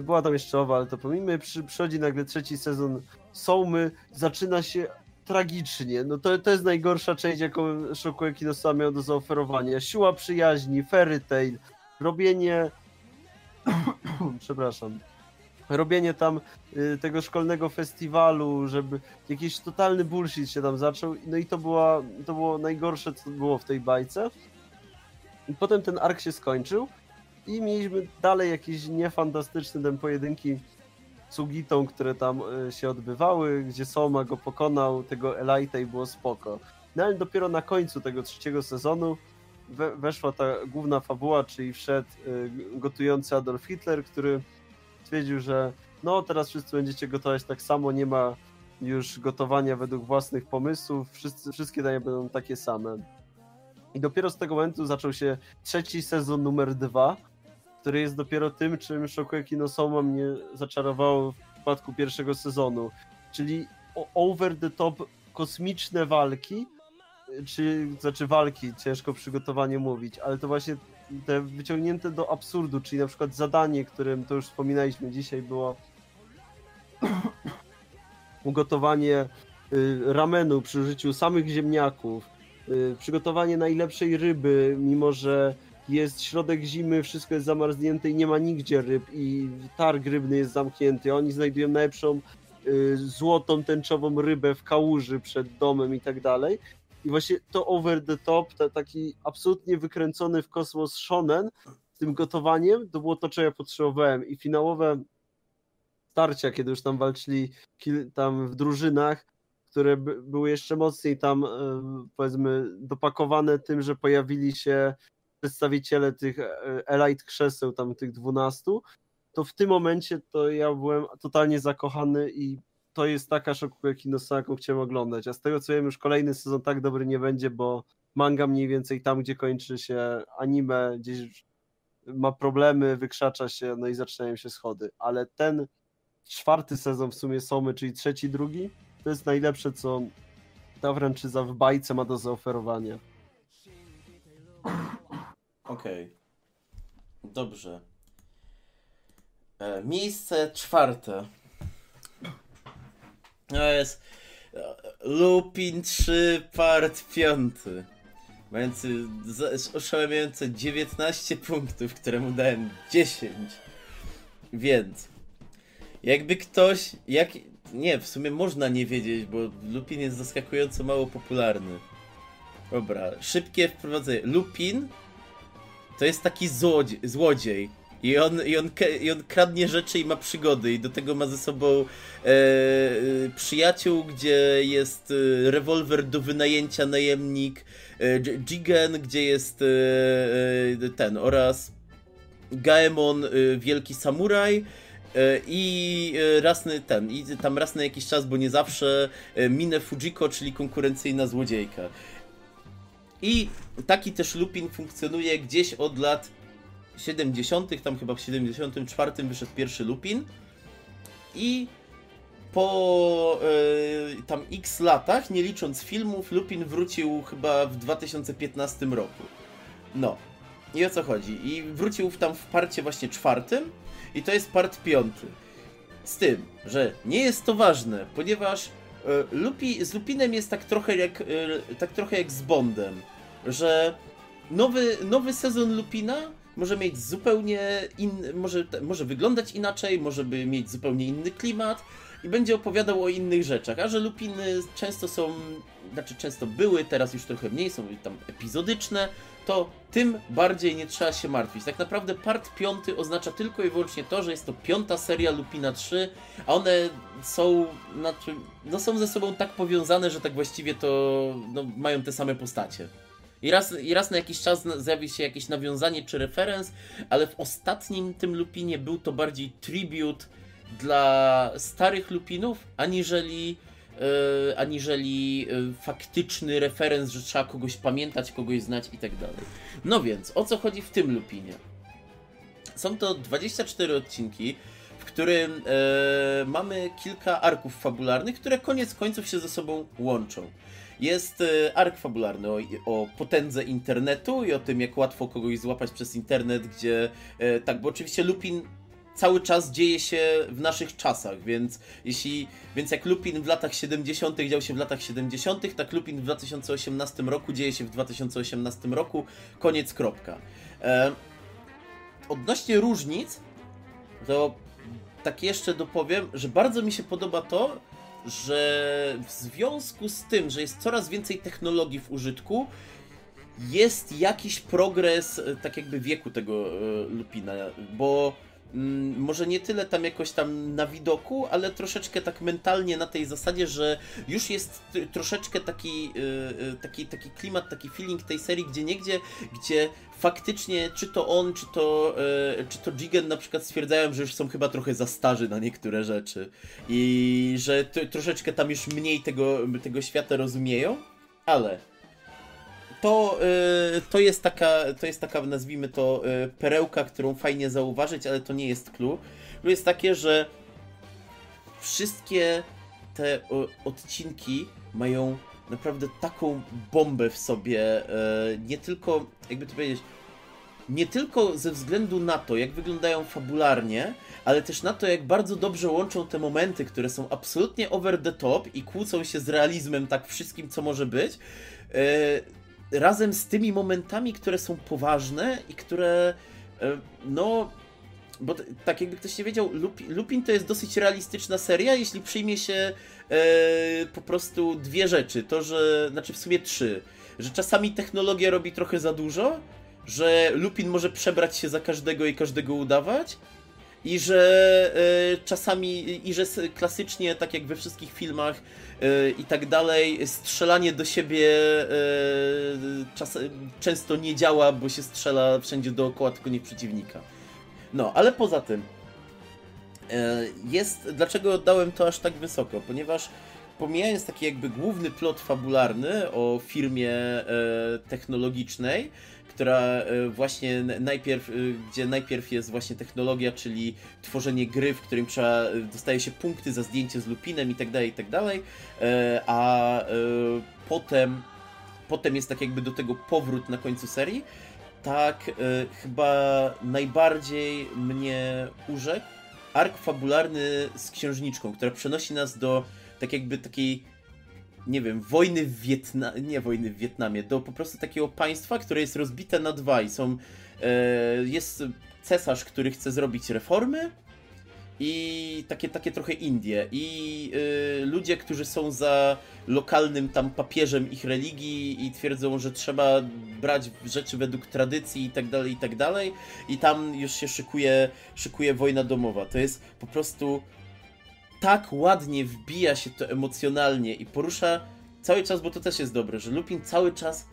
była tam jeszcze owa, ale to pomijmy, przy, przychodzi nagle trzeci sezon Sołmy, zaczyna się tragicznie. No to, to jest najgorsza część, jaką Shokugeki Kinosa miał do zaoferowania. Siła przyjaźni, fairy tale, robienie... Przepraszam. Robienie tam y, tego szkolnego festiwalu, żeby jakiś totalny bullshit się tam zaczął. No i to, była, to było najgorsze, co było w tej bajce. I potem ten ark się skończył i mieliśmy dalej jakieś niefantastyczne tam pojedynki Sugitą, które tam e, się odbywały, gdzie Soma go pokonał, tego Elite'a i było spoko. No ale dopiero na końcu tego trzeciego sezonu we, weszła ta główna fabuła, czyli wszedł y, gotujący Adolf Hitler, który stwierdził, że no teraz wszyscy będziecie gotować tak samo, nie ma już gotowania według własnych pomysłów, wszyscy, wszystkie dania będą takie same. I dopiero z tego momentu zaczął się trzeci sezon numer dwa, który jest dopiero tym, czym Shokugeki no Soma mnie zaczarowało w przypadku pierwszego sezonu. Czyli over the top kosmiczne walki, czy znaczy walki, ciężko przygotowanie mówić, ale to właśnie te wyciągnięte do absurdu, czyli na przykład zadanie, którym to już wspominaliśmy dzisiaj było ugotowanie y, ramenu przy użyciu samych ziemniaków, y, przygotowanie najlepszej ryby, mimo że jest środek zimy, wszystko jest zamarznięte i nie ma nigdzie ryb i targ rybny jest zamknięty. Oni znajdują najlepszą y, złotą, tęczową rybę w kałuży przed domem i tak dalej. I właśnie to over the top, to taki absolutnie wykręcony w kosmos shonen z tym gotowaniem, to było to, czego ja potrzebowałem. I finałowe starcia, kiedy już tam walczyli tam w drużynach, które były jeszcze mocniej tam e, powiedzmy dopakowane tym, że pojawili się przedstawiciele tych e, Elite krzeseł, tam tych dwunastu, to w tym momencie to ja byłem totalnie zakochany i to jest taka Shokugeki no jaką chciałem oglądać. A z tego co wiem, już kolejny sezon tak dobry nie będzie, bo manga mniej więcej tam, gdzie kończy się anime, gdzieś ma problemy, wykrzacza się, no i zaczynają się schody. Ale ten czwarty sezon w sumie Somy, czyli trzeci, drugi, to jest najlepsze, co ta franczyza w bajce ma do zaoferowania. Okej. Okay. Dobrze. E, miejsce czwarte. To jest e, Lupin 3 part 5. Mający oszałamiające 19 punktów, któremu dałem 10. Więc jakby ktoś. Jak, nie, w sumie można nie wiedzieć, bo Lupin jest zaskakująco mało popularny. Dobra, szybkie wprowadzenie. Lupin to jest taki złodziej, złodziej i on, i, on, I on kradnie rzeczy i ma przygody, i do tego ma ze sobą e, przyjaciół, gdzie jest e, rewolwer do wynajęcia, najemnik, e, Jigen, gdzie jest e, e ten, oraz Gaemon, e, wielki samuraj. E, I rasny ten, i tam raz na jakiś czas, bo nie zawsze, Mine Fujiko, czyli konkurencyjna złodziejka. I taki też Lupin funkcjonuje gdzieś od lat 70., tam chyba w 74 wyszedł pierwszy Lupin i po yy, tam x latach, nie licząc filmów, Lupin wrócił chyba w 2015 roku. No. I o co chodzi? I wrócił tam w parcie właśnie czwartym i to jest part piąty. Z tym, że nie jest to ważne, ponieważ Lupi, z Lupinem jest tak trochę jak, yy, tak trochę jak z Bondem, że nowy, nowy sezon Lupina może mieć zupełnie inny, może, może wyglądać inaczej, może by mieć zupełnie inny klimat i będzie opowiadał o innych rzeczach, a że lupiny często są, znaczy często były, teraz już trochę mniej, są tam epizodyczne, to tym bardziej nie trzeba się martwić. Tak naprawdę part piąty oznacza tylko i wyłącznie to, że jest to piąta seria Lupina 3, a one są, znaczy, no są ze sobą tak powiązane, że tak właściwie to no, mają te same postacie. I raz, I raz na jakiś czas zjawi się jakieś nawiązanie czy referenc, ale w ostatnim tym lupinie był to bardziej tribute dla starych lupinów, aniżeli, yy, aniżeli yy, faktyczny referenc, że trzeba kogoś pamiętać, kogoś znać i tak dalej. No więc, o co chodzi w tym lupinie? Są to 24 odcinki, w którym yy, mamy kilka arków fabularnych, które koniec końców się ze sobą łączą. Jest ark fabularny o, o, potędze internetu i o tym, jak łatwo kogoś złapać przez internet, gdzie tak, bo oczywiście Lupin cały czas dzieje się w naszych czasach, więc jeśli, więc jak Lupin w latach 70. dział się w latach 70., tak Lupin w 2018 roku dzieje się w 2018 roku, koniec, kropka. E, odnośnie różnic, to tak jeszcze dopowiem, że bardzo mi się podoba to, że w związku z tym, że jest coraz więcej technologii w użytku, jest jakiś progres, e, tak jakby wieku tego e, Lupina, bo może nie tyle tam jakoś tam na widoku, ale troszeczkę tak mentalnie na tej zasadzie, że już jest troszeczkę taki, y, y, taki, taki klimat, taki feeling tej serii, gdzie niegdzie, gdzie faktycznie czy to on, czy to, y, czy to Jigen na przykład stwierdzają, że już są chyba trochę za starzy na niektóre rzeczy i że troszeczkę tam już mniej tego, tego świata rozumieją, ale to, y, to, jest taka, to jest taka, nazwijmy to, y, perełka, którą fajnie zauważyć, ale to nie jest clue. Clue jest takie, że wszystkie te odcinki mają naprawdę taką bombę w sobie, y, nie tylko, jakby to powiedzieć, nie tylko ze względu na to, jak wyglądają fabularnie, ale też na to, jak bardzo dobrze łączą te momenty, które są absolutnie over the top i kłócą się z realizmem tak wszystkim, co może być, razem z tymi momentami, które są poważne i które, yy, no, bo tak jakby ktoś nie wiedział, Lupi, Lupin to jest dosyć realistyczna seria, jeśli przyjmie się yy, po prostu dwie rzeczy, to, że, znaczy w sumie trzy, że czasami technologia robi trochę za dużo, że Lupin może przebrać się za każdego i każdego udawać, i że e, czasami, i że klasycznie, tak jak we wszystkich filmach e, i tak dalej, strzelanie do siebie e, czas, często nie działa, bo się strzela wszędzie dookoła, tylko nie przeciwnika. No, ale poza tym, jest, dlaczego dałem to aż tak wysoko? Ponieważ pomijając taki jakby główny plot fabularny o firmie technologicznej, która e, właśnie najpierw, e, gdzie najpierw jest właśnie technologia, czyli tworzenie gry, w którym trzeba, e, dostaje się punkty za zdjęcie z lupinem i tak dalej, i tak dalej, a potem, potem jest tak jakby do tego powrót na końcu serii, tak chyba najbardziej mnie urzekł ark fabularny z księżniczką, która przenosi nas do tak jakby takiej nie wiem, wojny w Wietnamie, nie wojny w Wietnamie, do po prostu takiego państwa, które jest rozbite na dwa i są, e, jest cesarz, który chce zrobić reformy i takie, takie trochę Indie i e, ludzie, którzy są za lokalnym tam papieżem ich religii i twierdzą, że trzeba brać rzeczy według tradycji i tak dalej, i tak dalej i tam już się szykuje, szykuje wojna domowa. To jest po prostu tak ładnie wbija się to emocjonalnie i porusza cały czas, bo to też jest dobre, że Lupin cały czas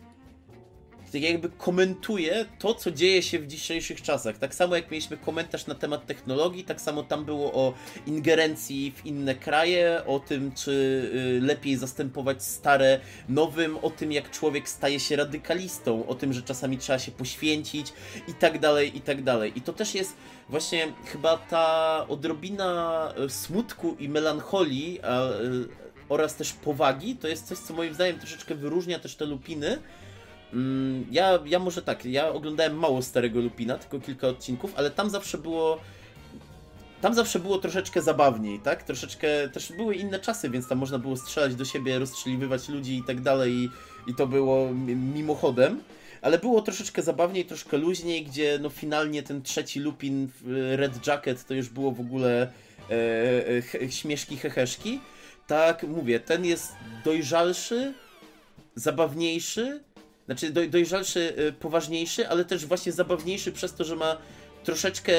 tak jakby komentuje to, co dzieje się w dzisiejszych czasach. Tak samo jak mieliśmy komentarz na temat technologii, tak samo tam było o ingerencji w inne kraje, o tym, czy y, lepiej zastępować stare nowym, o tym, jak człowiek staje się radykalistą, o tym, że czasami trzeba się poświęcić i tak dalej, i tak dalej. I to też jest właśnie chyba ta odrobina e, smutku i melancholii e, oraz też powagi, to jest coś, co moim zdaniem troszeczkę wyróżnia też te lupiny. Mm, Ja, ja może tak, ja oglądałem mało starego Lupina, tylko kilka odcinków, ale tam zawsze było. Tam zawsze było troszeczkę zabawniej, tak? Troszeczkę też były inne czasy, więc tam można było strzelać do siebie, rozstrzeliwywać ludzi i tak dalej, i, to było mi- mimochodem. Ale było troszeczkę zabawniej, troszkę luźniej, gdzie no finalnie ten trzeci Lupin w Red Jacket to już było w ogóle e, e, śmieszki, heheszki. Tak, mówię, ten jest dojrzalszy, zabawniejszy, znaczy doj, dojrzalszy, y, poważniejszy, ale też właśnie zabawniejszy przez to, że ma troszeczkę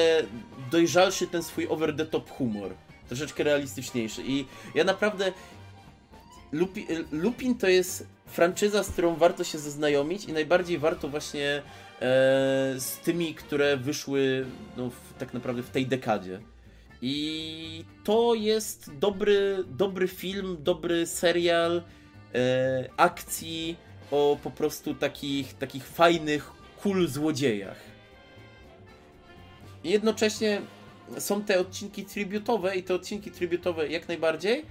dojrzalszy ten swój over the top humor. Troszeczkę realistyczniejszy. I ja naprawdę. Lupi, y, Lupin to jest franczyza, z którą warto się zaznajomić i najbardziej warto właśnie e, z tymi, które wyszły no, w, tak naprawdę w tej dekadzie. I to jest dobry, dobry film, dobry serial e, akcji o po prostu takich, takich fajnych, cool złodziejach. I jednocześnie są te odcinki tributowe i te odcinki tributowe jak najbardziej.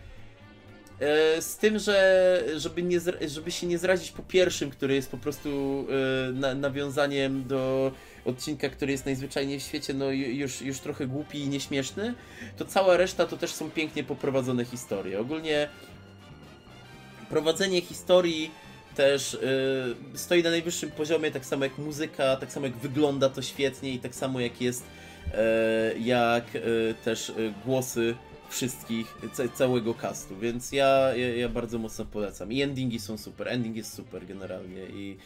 E, Z tym, że żeby, nie, żeby się nie zrazić po pierwszym, który jest po prostu e, na, nawiązaniem do odcinka, który jest najzwyczajniej w świecie, no ju- już, już trochę głupi i nieśmieszny, to cała reszta to też są pięknie poprowadzone historie. Ogólnie prowadzenie historii też y, stoi na najwyższym poziomie, tak samo jak muzyka, tak samo jak wygląda to świetnie i tak samo jak jest, e, jak e, też głosy wszystkich, ca całego castu, więc ja, ja, ja bardzo mocno polecam. I endingi są super, ending jest super generalnie i,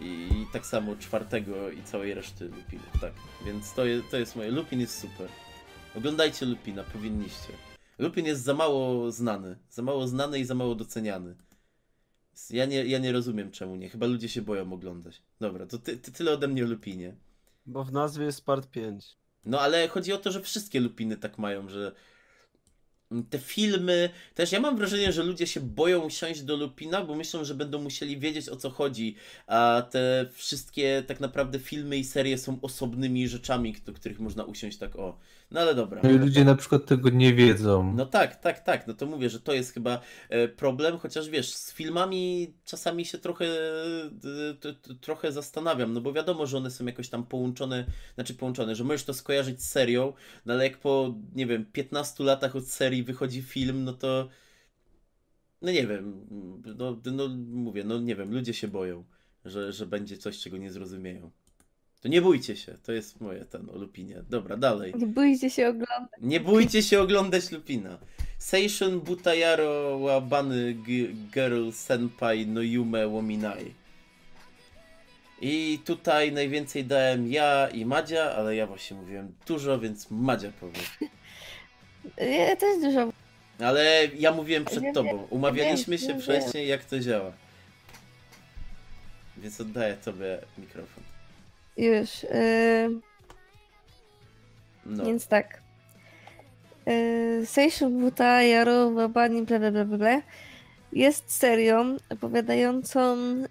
i, i tak samo czwartego i całej reszty Lupinów, tak. Więc to jest, to jest moje, Lupin jest super. Oglądajcie Lupina, powinniście. Lupin jest za mało znany. Za mało znany i za mało doceniany. Ja nie, ja nie rozumiem czemu nie. Chyba ludzie się boją oglądać. Dobra, to ty, ty tyle ode mnie o Lupinie. Bo w nazwie jest part 5. No ale chodzi o to, że wszystkie Lupiny tak mają, że te filmy, też ja mam wrażenie, że ludzie się boją siąść do Lupina, bo myślą, że będą musieli wiedzieć o co chodzi, a te wszystkie tak naprawdę filmy i serie są osobnymi rzeczami, do których można usiąść tak o. No ale dobra. No i ludzie na przykład tego nie wiedzą. No tak, tak, tak. No to mówię, że to jest chyba e, problem, chociaż wiesz, z filmami czasami się trochę, e, trochę zastanawiam, no bo wiadomo, że one są jakoś tam połączone, znaczy połączone, że możesz to skojarzyć z serią, no ale jak po, nie wiem, 15 latach od serii wychodzi film, no to no nie wiem, no, no mówię, no nie wiem, ludzie się boją, że, że będzie coś, czego nie zrozumieją. To nie bójcie się, to jest moje ten o Lupinie. Dobra, dalej. Nie bójcie się oglądać. Nie bójcie się oglądać Lupina. Seishun Butayaro wa Bany G- Girl Senpai no Yume Wominai. I tutaj najwięcej dałem ja i Madzia, ale ja właśnie mówiłem dużo, więc Madzia powie. Ja też dużo. Ale ja mówiłem przed Wiem, tobą. Umawialiśmy wiem, się wiem. wcześniej, jak to działa. Więc oddaję tobie mikrofon. Już. Yy, No. Więc tak. Yy, Seishun Buta Yaro Babani bla bla bla bla bla jest serią opowiadającą yy,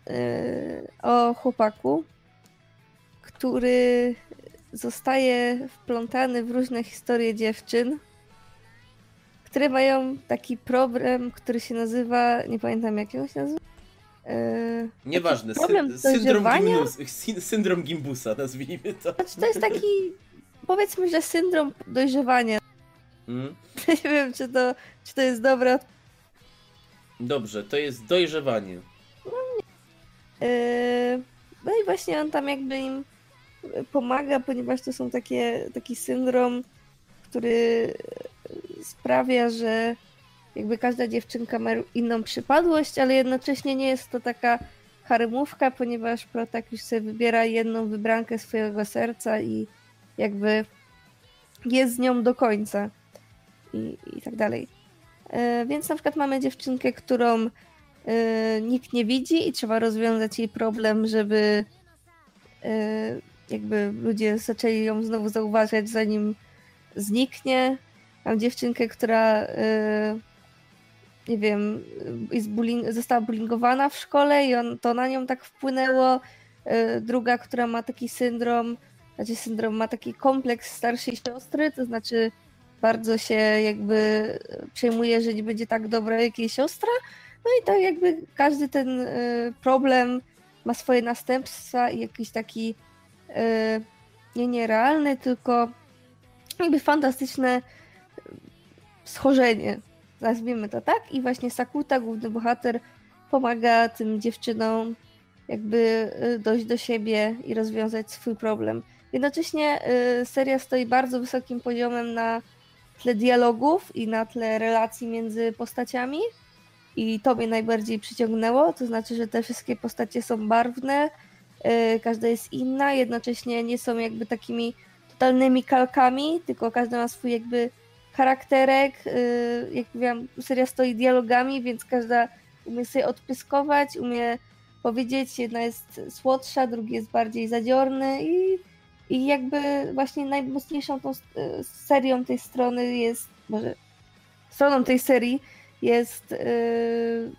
o chłopaku, który zostaje wplątany w różne historie dziewczyn, które mają taki problem, który się nazywa, nie pamiętam jak on się nazywa. Yy, Nieważne, problem sy- syndrom? Gimbus, syndrom Gimbusa, nazwijmy to. Znaczy, to jest taki, powiedzmy, że syndrom dojrzewania. Mm? Nie wiem, czy to, czy to jest dobre. Dobrze, to jest dojrzewanie. Yy, No i właśnie on tam jakby im pomaga, ponieważ to są takie, taki syndrom, który sprawia, że jakby każda dziewczynka ma inną przypadłość, ale jednocześnie nie jest to taka haremówka, ponieważ Protak już sobie wybiera jedną wybrankę swojego serca i jakby jest z nią do końca i, i tak dalej. E, Więc na przykład mamy dziewczynkę, którą e, nikt nie widzi i trzeba rozwiązać jej problem, żeby e, jakby ludzie zaczęli ją znowu zauważać, zanim zniknie. Mam dziewczynkę, która e, nie wiem, jest bullying, została bullyingowana w szkole i on, to na nią tak wpłynęło. E, Druga, która ma taki syndrom, znaczy syndrom ma taki kompleks starszej siostry, to znaczy bardzo się jakby przejmuje, że nie będzie tak dobra jak jej siostra. No i tak jakby każdy ten y, problem ma swoje następstwa i jakiś taki y, nie nierealny, tylko jakby fantastyczne schorzenie. Nazwijmy to tak. I właśnie Sakuta, główny bohater, pomaga tym dziewczynom jakby y, dojść do siebie i rozwiązać swój problem. Jednocześnie y, seria stoi bardzo wysokim poziomem na tle dialogów i na tle relacji między postaciami. I to mnie najbardziej przyciągnęło. To znaczy, że te wszystkie postacie są barwne, y, każda jest inna, jednocześnie nie są jakby takimi totalnymi kalkami, tylko każda ma swój jakby charakterek. y, Jak mówiłam, seria stoi dialogami, więc każda umie sobie odpyskować, umie powiedzieć, jedna jest słodsza, drugi jest bardziej zadziorny i, i jakby właśnie najmocniejszą tą y, serią tej strony jest, może stroną tej serii jest,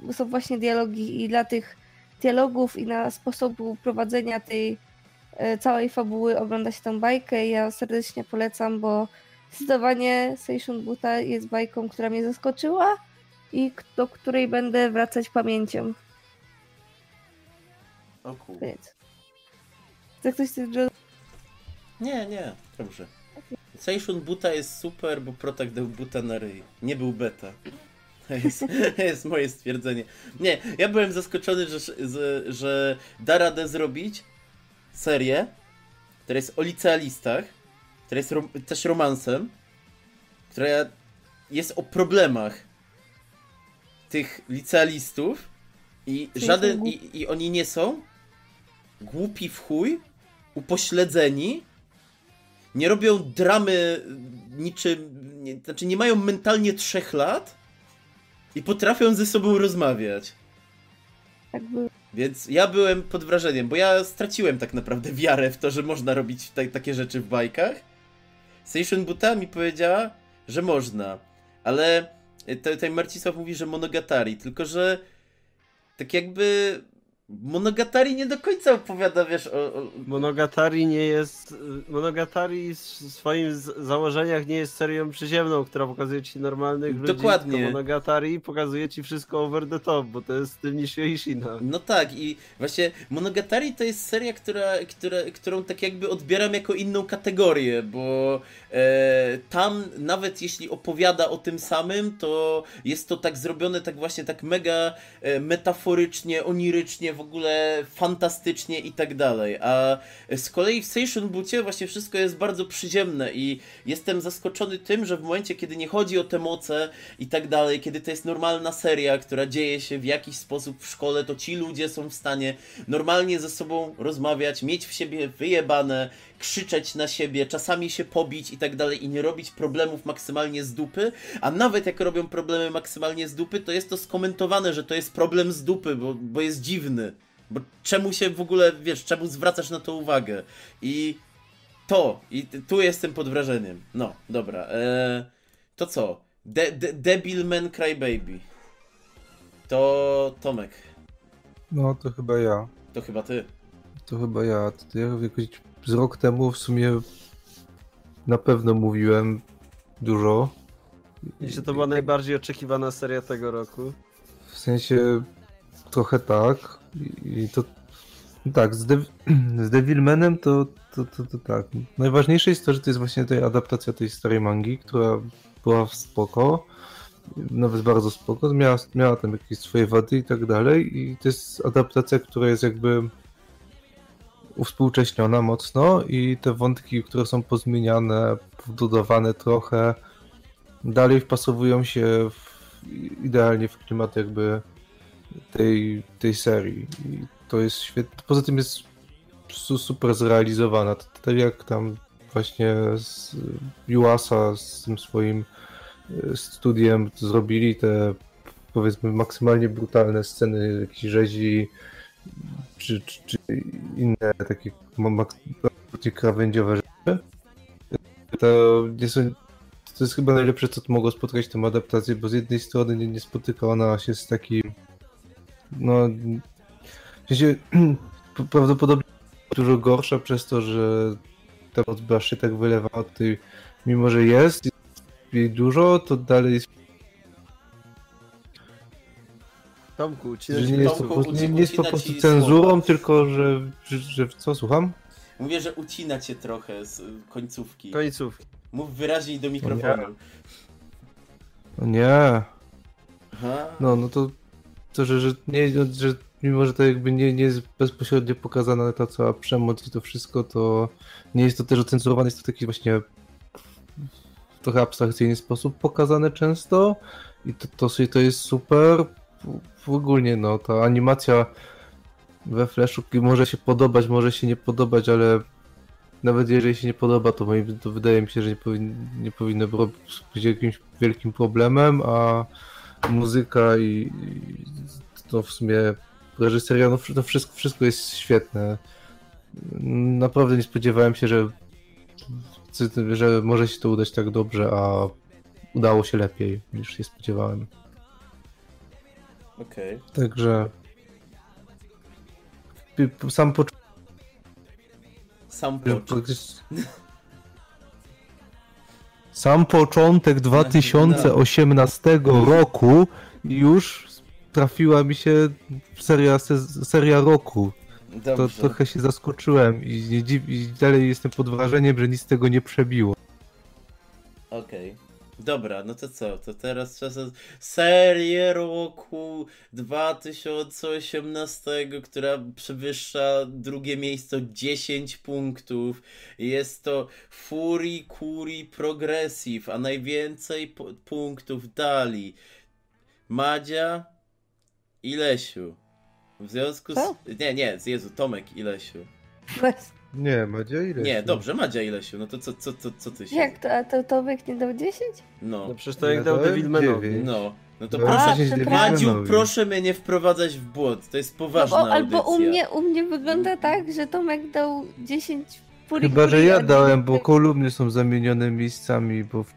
yy, są właśnie dialogi i dla tych dialogów i na sposobu prowadzenia tej y, całej fabuły ogląda się tą bajkę. Ja serdecznie polecam, bo zdecydowanie Seishun Buta jest bajką, która mnie zaskoczyła i do której będę wracać pamięcią. O kur... Więc. Chce ktoś coś. Nie, nie, dobrze. Seishun Buta jest super, bo Protak dał buta na ryj. Nie był beta. To jest, jest moje stwierdzenie. Nie, ja byłem zaskoczony, że, że, że da radę zrobić serię, która jest o licealistach, która jest rom, też romansem, która jest o problemach tych licealistów i Czyli żaden, i, i oni nie są głupi w chuj, upośledzeni, nie robią dramy niczym, nie, znaczy nie mają mentalnie trzech lat i potrafią ze sobą rozmawiać. Tak było. Więc ja byłem pod wrażeniem, bo ja straciłem tak naprawdę wiarę w to, że można robić ta takie rzeczy w bajkach. Seishun Buta mi powiedziała, że można, ale tutaj Marcisław mówi, że monogatari, tylko że tak jakby Monogatari nie do końca opowiada, wiesz, o... o... Monogatari nie jest... Monogatari w swoim założeniach nie jest serią przyziemną, która pokazuje ci normalnych ludzi. Dokładnie. Monogatari pokazuje ci wszystko over the top, bo to jest styl Nishio Ishina. No tak i właśnie Monogatari to jest seria, która, która, którą tak jakby odbieram jako inną kategorię, bo tam nawet jeśli opowiada o tym samym, to jest to tak zrobione tak właśnie tak mega e, metaforycznie, onirycznie, w ogóle fantastycznie i tak dalej. A z kolei w Station Boocie właśnie wszystko jest bardzo przyziemne i jestem zaskoczony tym, że w momencie, kiedy nie chodzi o te moce i tak dalej, kiedy to jest normalna seria, która dzieje się w jakiś sposób w szkole, to ci ludzie są w stanie normalnie ze sobą rozmawiać, mieć w siebie wyjebane, krzyczeć na siebie, czasami się pobić i tak dalej i nie robić problemów maksymalnie z dupy, a nawet jak robią problemy maksymalnie z dupy, to jest to skomentowane, że to jest problem z dupy, bo, bo jest dziwny. Bo czemu się w ogóle, wiesz, czemu zwracasz na to uwagę? I to, i tu jestem pod wrażeniem. No, dobra. Eee, to co? De, de, Debil Man Crybaby. To Tomek. No, to chyba ja. To chyba ty. To chyba ja. To ja jakoś z rok temu w sumie na pewno mówiłem dużo. I że to była najbardziej oczekiwana seria tego roku. W sensie trochę tak. I to tak, z, De z Devilmanem to, to, to, to, tak. Najważniejsze jest to, że to jest właśnie ta adaptacja tej starej mangi, która była spoko, nawet bardzo spoko, miała, miała tam jakieś swoje wady i tak dalej i to jest adaptacja, która jest jakby uwspółcześniona mocno i te wątki, które są pozmieniane, dodawane trochę, dalej wpasowują się w, idealnie w klimat jakby tej, tej serii. I to jest świetne. Poza tym jest super zrealizowana. Tak jak tam właśnie z Yuasa z tym swoim e, studiem zrobili te powiedzmy maksymalnie brutalne sceny jakiejś rzezi czy, czy, czy inne takie bardziej krawędziowe rzeczy. To, nie są, to jest chyba najlepsze, co mogło spotkać tę adaptację, bo z jednej strony nie, nie spotyka ona się z takim no w sensie, prawdopodobnie dużo gorsza przez to, że ta moc była się tak wylewa od tej, mimo że jest jej dużo, to dalej jest Tomku, że nie jest, Tomku, po, nie, nie jest po prostu cenzurą, słowa. tylko że, że, że, co, słucham? Mówię, że ucina cię trochę z końcówki. Końcówki. Mów wyraźniej do mikrofonu. No nie. Aha. No, no to, to że, że, nie, że mimo że to jakby nie, nie jest bezpośrednio pokazana ta cała przemoc i to wszystko, to nie jest to też ocenzurowane, jest to w taki właśnie w trochę abstrakcyjny sposób pokazane często i to, to, to jest super. W ogóle no, ta animacja we Flashu może się podobać, może się nie podobać, ale nawet jeżeli się nie podoba, to, moim, to wydaje mi się, że nie, powin, nie powinno być jakimś wielkim problemem, a muzyka i, i to w sumie reżyseria, no, no wszystko, wszystko jest świetne. Naprawdę nie spodziewałem się, że, że może się to udać tak dobrze, a udało się lepiej niż się spodziewałem. Okej. Okay. Także sam początek. Sam początek. Sam początek 2018 roku już trafiła mi się seria, seria roku. To trochę się zaskoczyłem i, i, dalej jestem pod wrażeniem, że nic z tego nie przebiło. Okej. Okay. Dobra, no to co? To teraz czas na serię roku 2018, która przewyższa drugie miejsce o 10 punktów. Jest to Fury Kuri Progressive, a najwięcej punktów dali Madzia, Ilesiu. W związku z... Co? Nie, nie, Jezu, Tomek Ilesiu. Właśnie. Nie, Madzia ile? Nie, dobrze, Madzia Ilesiu, no to co, co, co, co ty się... Jak to? A to Tomek nie dał 10? No, No przecież to jak Ja dał dałem Devilmanowi. dziewięć. no, no to Dałem proszę, A, 10 przepraszam. Madziu, Devilmanowi. proszę mnie nie wprowadzać w błąd, to jest No poważna bo, albo u audycja. mnie, u mnie wygląda tak, że Tomek dał 10 puri Chyba, że puri, ja a dałem, bo kolumny są zamienione miejscami, bo w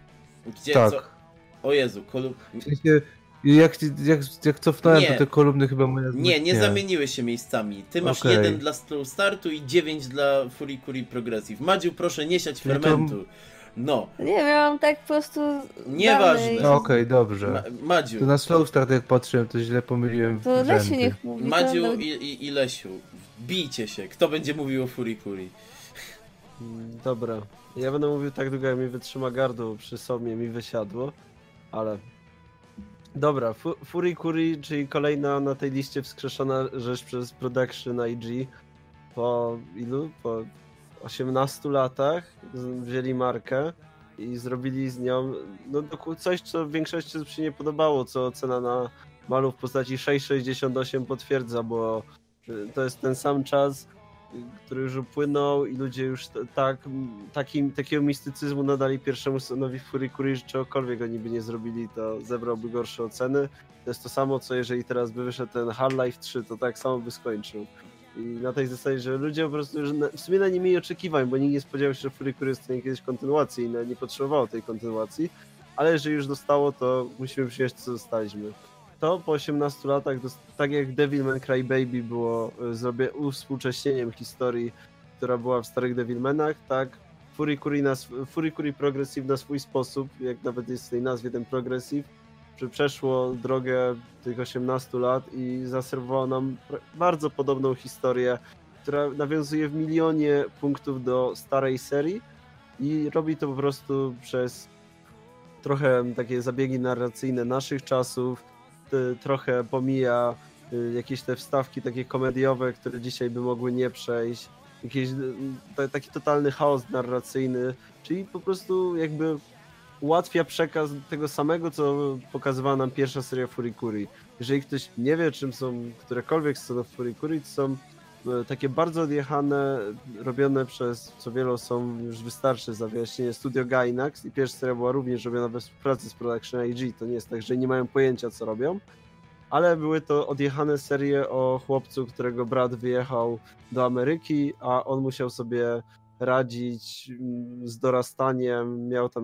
Gdzie, tak. co? O Jezu, kolu... w sensie, jak, jak, jak cofnąłem, Nie. to te kolumny chyba moja Nie, nie zamieniły się miejscami. Ty masz Okej. jeden dla Slow Startu i dziewięć dla Furikuri Progressive. Madziu, proszę nie siać No to- fermentu. No, Nie miałam tak po prostu. Nieważne. No okej, dobrze. Ma Madziu, To na slow start jak patrzyłem, to źle pomyliłem To Lesiu rzędy. niech mówi. to Madziu dał- i, i, i Lesiu, bijcie się. Kto będzie mówił o Furikuri? Mm, Dobra. Ja będę mówił tak długo, jak mi wytrzyma gardło przy sobie mi wysiadło, ale... Dobra, Fu Furikuri, czyli kolejna na tej liście wskrzeszona rzecz przez Production IG. Po ilu? Po 18 latach wzięli markę i zrobili z nią no, coś, co w większości osób się nie podobało, co cena na malu w postaci 6,68 potwierdza, bo y, to jest ten sam czas, który już upłynął i ludzie już tak, takim, takiego mistycyzmu nadali pierwszemu sonowi Furikuri, że czegokolwiek oni by nie zrobili, to zebrałby gorsze oceny. To jest to samo, co jeżeli teraz by wyszedł ten Half-Life 3, to tak samo by skończył. I na tej zasadzie, że ludzie po prostu już na, w sumie na nie mieli oczekiwań, bo nikt nie spodziewał się, że Furikuri dostanie kiedyś kontynuacji i nie potrzebowało tej kontynuacji, ale jeżeli już dostało, to musimy przyjąć, co dostaliśmy. To po 18 latach, tak jak Devilman Crybaby było y, zrobię uwspółcześnieniem historii, która była w starych Devilmanach, tak? Furikuri, na, Furikuri Progressive na swój sposób, jak nawet jest w tej nazwie ten Progressive, że przeszło drogę tych 18 lat i zaserwowało nam bardzo podobną historię, która nawiązuje w milionie punktów do starej serii i robi to po prostu przez trochę takie zabiegi narracyjne naszych czasów, trochę pomija y, jakieś te wstawki takie komediowe, które dzisiaj by mogły nie przejść, jakiś y, ta- taki totalny chaos narracyjny, czyli po prostu jakby ułatwia przekaz tego samego, co pokazywała nam pierwsza seria Furikuri. Jeżeli ktoś nie wie, czym są którekolwiek sceny Furikuri, to są takie bardzo odjechane, robione przez, co wielu są, już wystarczy za wyjaśnienie, Studio Gainax i pierwsza seria była również robiona we współpracy z Production IG, to nie jest tak, że nie mają pojęcia, co robią, ale były to odjechane serie o chłopcu, którego brat wyjechał do Ameryki, a on musiał sobie radzić mm, z dorastaniem, miał tam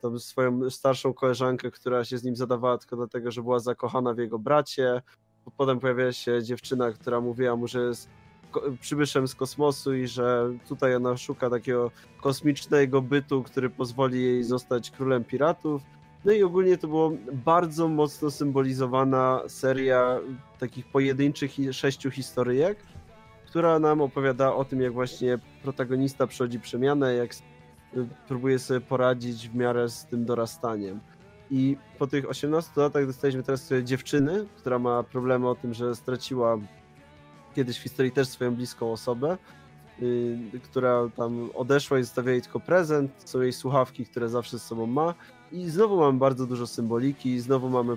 tą swoją starszą koleżankę, która się z nim zadawała tylko dlatego, że była zakochana w jego bracie. Potem pojawia się dziewczyna, która mówiła mu, że jest przybyszem z kosmosu i że tutaj ona szuka takiego kosmicznego bytu, który pozwoli jej zostać królem piratów. No i ogólnie to było bardzo mocno symbolizowana seria takich pojedynczych sześciu historyjek, która nam opowiada o tym, jak właśnie protagonista przechodzi przemianę, jak próbuje sobie poradzić w miarę z tym dorastaniem. I po tych 18 latach dostaliśmy teraz dziewczyny, która ma problemy o tym, że straciła kiedyś w historii też swoją bliską osobę, yy, która tam odeszła i zostawia jej tylko prezent, są jej słuchawki, które zawsze z sobą ma. I znowu mamy bardzo dużo symboliki, znowu mamy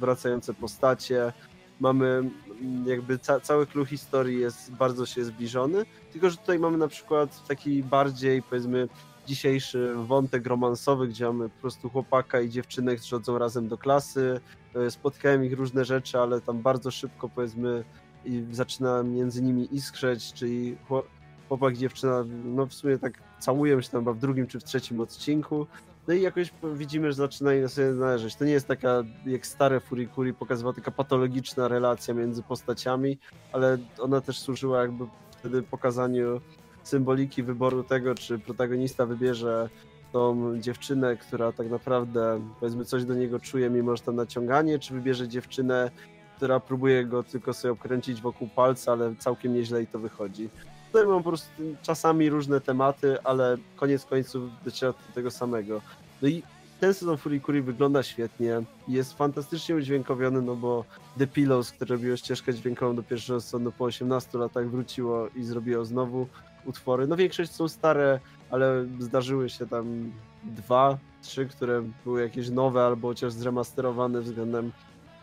wracające postacie, mamy mm, jakby ca cały clue historii jest bardzo się zbliżony, tylko że tutaj mamy na przykład taki bardziej powiedzmy dzisiejszy wątek romansowy, gdzie mamy po prostu chłopaka i dziewczynę, którzy chodzą razem do klasy, e, spotkałem ich różne rzeczy, ale tam bardzo szybko powiedzmy i zaczyna między nimi iskrzeć, czyli chło- chłopak i dziewczyna no w sumie tak całują się tam chyba w drugim czy w trzecim odcinku, no i jakoś widzimy, że zaczynają na sobie należeć. To nie jest taka, jak stare Furikuri pokazywała, taka patologiczna relacja między postaciami, ale ona też służyła jakby wtedy pokazaniu symboliki wyboru tego, czy protagonista wybierze tą dziewczynę, która tak naprawdę powiedzmy coś do niego czuje, mimo że to naciąganie, czy wybierze dziewczynę, która próbuje go tylko sobie obkręcić wokół palca, ale całkiem nieźle i to wychodzi. Tutaj mam po prostu czasami różne tematy, ale koniec końców dociera do tego samego. No i ten sezon Furikuri wygląda świetnie, jest fantastycznie udźwiękowiony, no bo The Pillows, które robiło ścieżkę dźwiękową do pierwszego sezonu po 18 latach wróciło i zrobiło znowu utwory. No większość są stare, ale zdarzyły się tam dwa, trzy, które były jakieś nowe albo chociaż zremasterowane względem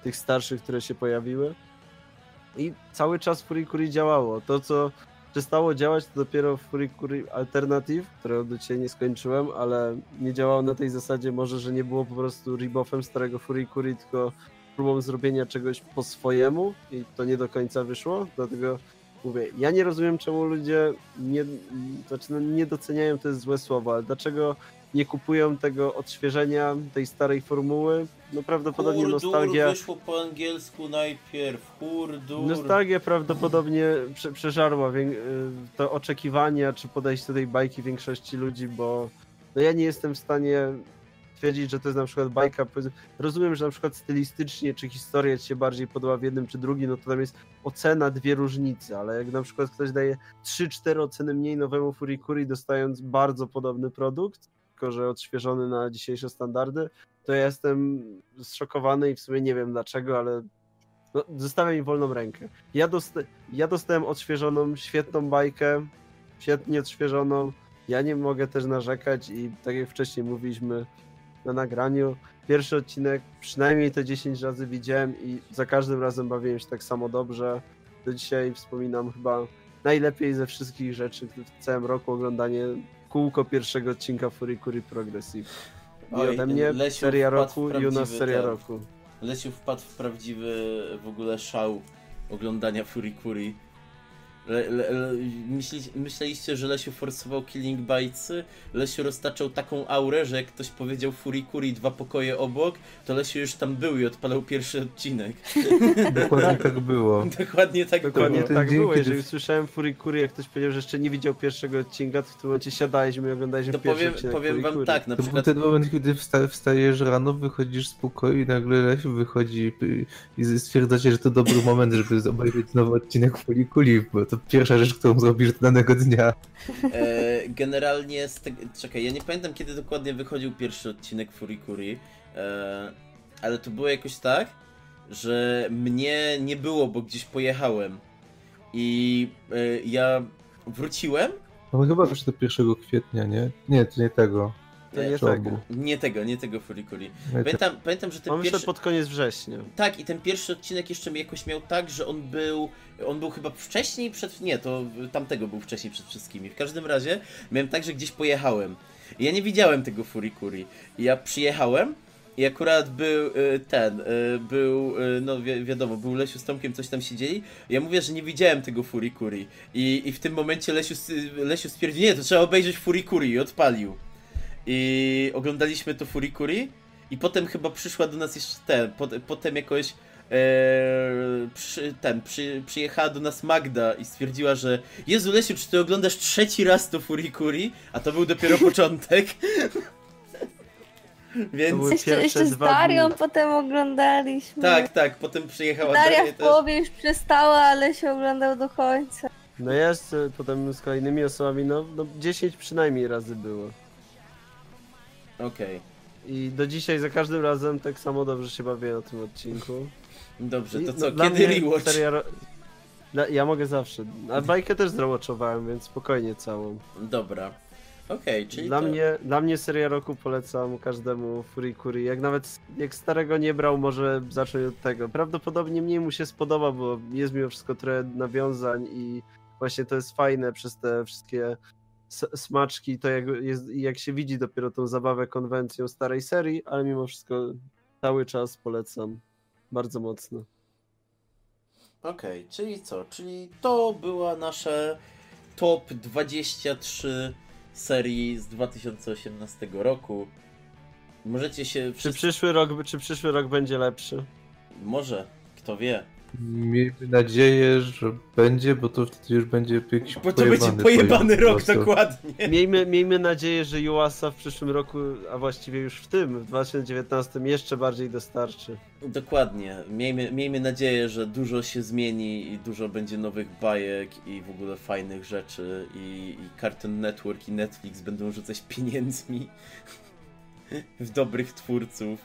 tych starszych, które się pojawiły. I cały czas Furikuri działało. To, co przestało działać to dopiero Furikuri Alternative, którego do dzisiaj nie skończyłem, ale nie działało na tej zasadzie może, że nie było po prostu rebuffem starego Furikuri, tylko próbą zrobienia czegoś po swojemu i to nie do końca wyszło, dlatego mówię, ja nie rozumiem czemu ludzie nie, znaczy no nie doceniają, to jest złe słowo, ale dlaczego nie kupują tego odświeżenia tej starej formuły? No prawdopodobnie Hurdur nostalgia... wyszło po angielsku najpierw. Hurdur. Nostalgia prawdopodobnie prze, przeżarła y, to oczekiwania czy podejście do tej bajki większości ludzi, bo no ja nie jestem w stanie twierdzić, że to jest na przykład bajka. Rozumiem, że na przykład stylistycznie czy historia ci się bardziej podoba w jednym czy drugim, no to tam jest ocena dwie różnice, ale jak na przykład ktoś daje 3-4 oceny mniej nowemu Furikuri, dostając bardzo podobny produkt, tylko że odświeżony na dzisiejsze standardy, to ja jestem zszokowany i w sumie nie wiem dlaczego, ale no, zostawiam im wolną rękę. Ja, dosta ja dostałem odświeżoną, świetną bajkę, świetnie odświeżoną. Ja nie mogę też narzekać i tak jak wcześniej mówiliśmy na nagraniu, pierwszy odcinek przynajmniej te 10 razy widziałem i za każdym razem bawiłem się tak samo dobrze. Do dzisiaj wspominam chyba najlepiej ze wszystkich rzeczy w całym roku oglądanie kółko pierwszego odcinka Furikuri Progressive. I Oj, ode mnie Lesiu seria roku i u nas prawdziwy seria ten. roku. Lesiu wpadł w prawdziwy w ogóle szał oglądania Furikuri. Le, le, le, myśli, myśleliście, że Lesiu forsował Killing Bitesy? Lesiu roztaczał taką aurę, że jak ktoś powiedział Furikuri dwa pokoje obok, to Lesiu już tam był i odpalał pierwszy odcinek. Dokładnie tak było. Dokładnie tak Dokładnie było. ten tak dzień, było. kiedy- Jeżeli usłyszałem Furikuri, jak ktoś powiedział, że jeszcze nie widział pierwszego odcinka, to w tym momencie siadaliśmy i oglądaliśmy To pierwszy powiem, odcinek powiem wam Furikuri. tak, na To był przykład ten moment, kiedy wsta wstajesz rano, wychodzisz z pokoju i nagle Lesiu wychodzi i stwierdzacie, że to dobry moment, żeby obejrzeć nowy odcinek Folikuli, bo to pierwsza rzecz, którą zrobisz danego dnia. E, generalnie z tego, czekaj, ja nie pamiętam kiedy dokładnie wychodził pierwszy odcinek Furikuri, e, ale to było jakoś tak, że mnie nie było, bo gdzieś pojechałem i e, ja wróciłem, No chyba wyszedł do 1 kwietnia, nie? Nie, to nie tego. To nie nie tego, nie tego Furikuri. Te- Pamiętam, pamiętam że ten Mam pierwszy... pod koniec września. Tak, i ten pierwszy odcinek jeszcze mi jakoś miał tak, że on był. On był chyba wcześniej przed. Nie, to tamtego był wcześniej przed wszystkimi. W każdym razie miałem tak, że gdzieś pojechałem. I ja nie widziałem tego Furikuri. Ja przyjechałem. I akurat był y, ten, y, był, y, no wi wiadomo, był Lesiu z Tomkiem, coś tam siedzieli. Ja mówię, że nie widziałem tego Furikuri. I, i w tym momencie Lesiu, Lesiu stwierdził, nie, to trzeba obejrzeć Furikuri i odpalił. I oglądaliśmy to Furikuri. I potem chyba przyszła do nas jeszcze ten, pot, potem jakoś e, przy, ten, przy, przyjechała do nas Magda i stwierdziła, że Jezu Lesiu, czy ty oglądasz trzeci raz to Furikuri? A to był dopiero początek. Więc Jeszcze, jeszcze z Darią dni. potem oglądaliśmy. tak, tak, potem przyjechała Daria Daria w też. połowie już przestała, ale się oglądał do końca. No ja jeszcze potem z kolejnymi osobami, no, no 10 przynajmniej razy było. Okej, I do dzisiaj za każdym razem tak samo dobrze się bawię na tym odcinku. dobrze, I, to no, co, dla kiedy mnie rewatch? seria ro- Dla- Ja mogę zawsze. A bajkę też zrowoczowałem, więc spokojnie całą. Dobra. Okej, czyli Dla to... mnie, dla mnie seria roku polecam każdemu Furikuri. Jak nawet jak starego nie brał, może zacząć od tego. Prawdopodobnie mniej mu się spodoba, bo jest mimo wszystko trochę nawiązań i właśnie to jest fajne przez te wszystkie smaczki, to jak, jest, jak się widzi dopiero tą zabawę konwencją starej serii, ale mimo wszystko cały czas polecam bardzo mocno. Okej, czyli co? Czyli to była nasze top 23 serii z 2018 roku. Możecie się Czy wszyscy... przyszły rok, czy przyszły rok będzie lepszy? Może, kto wie. Miejmy nadzieję, że będzie, bo to wtedy już będzie jakiś Bo to będzie pojebany rok, dokładnie. Miejmy, miejmy nadzieję, że Yuasa w przyszłym roku, a właściwie już w tym, w 2019 jeszcze bardziej dostarczy. Dokładnie. Miejmy, miejmy nadzieję, że dużo się zmieni i dużo będzie nowych bajek i w ogóle fajnych rzeczy i, i Cartoon Network i Netflix będą rzucać pieniędzmi w dobrych twórców,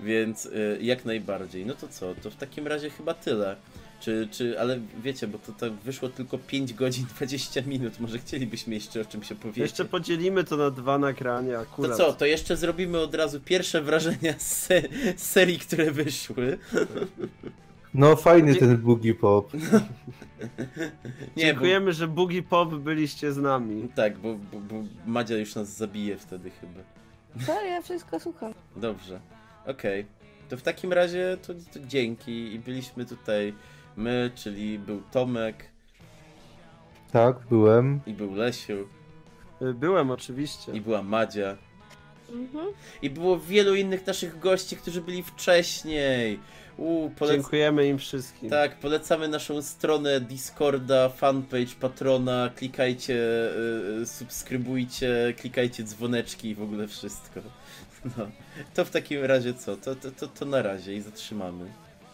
więc y, jak najbardziej. No to co, to w takim razie chyba tyle. Czy, czy, ale wiecie, bo to tak wyszło tylko 5 godzin 20 minut, może chcielibyśmy jeszcze o czymś opowiedzieć. Jeszcze podzielimy to na dwa nagrania To akurat. co, to jeszcze zrobimy od razu pierwsze wrażenia z, se z serii, które wyszły. No fajny ten boogie pop. Nie, Dziękujemy, że Boogie Pop byliście z bo, nami. tak, bo, bo, bo Madzia już nas zabije wtedy chyba. Co? Ja wszystko słucham. Dobrze, okej. To w takim razie to, to dzięki i byliśmy tutaj my, czyli był Tomek Tak, byłem. i był Lesiu Y, Byłem oczywiście. i była Madzia. Mhm. I było wielu innych naszych gości, którzy byli wcześniej. Uuu, polec... Dziękujemy im wszystkim. Tak, polecamy naszą stronę Discorda, fanpage, patrona, klikajcie, y, subskrybujcie, klikajcie dzwoneczki i w ogóle wszystko. No, to w takim razie co? To, to, to, to na razie i zatrzymamy.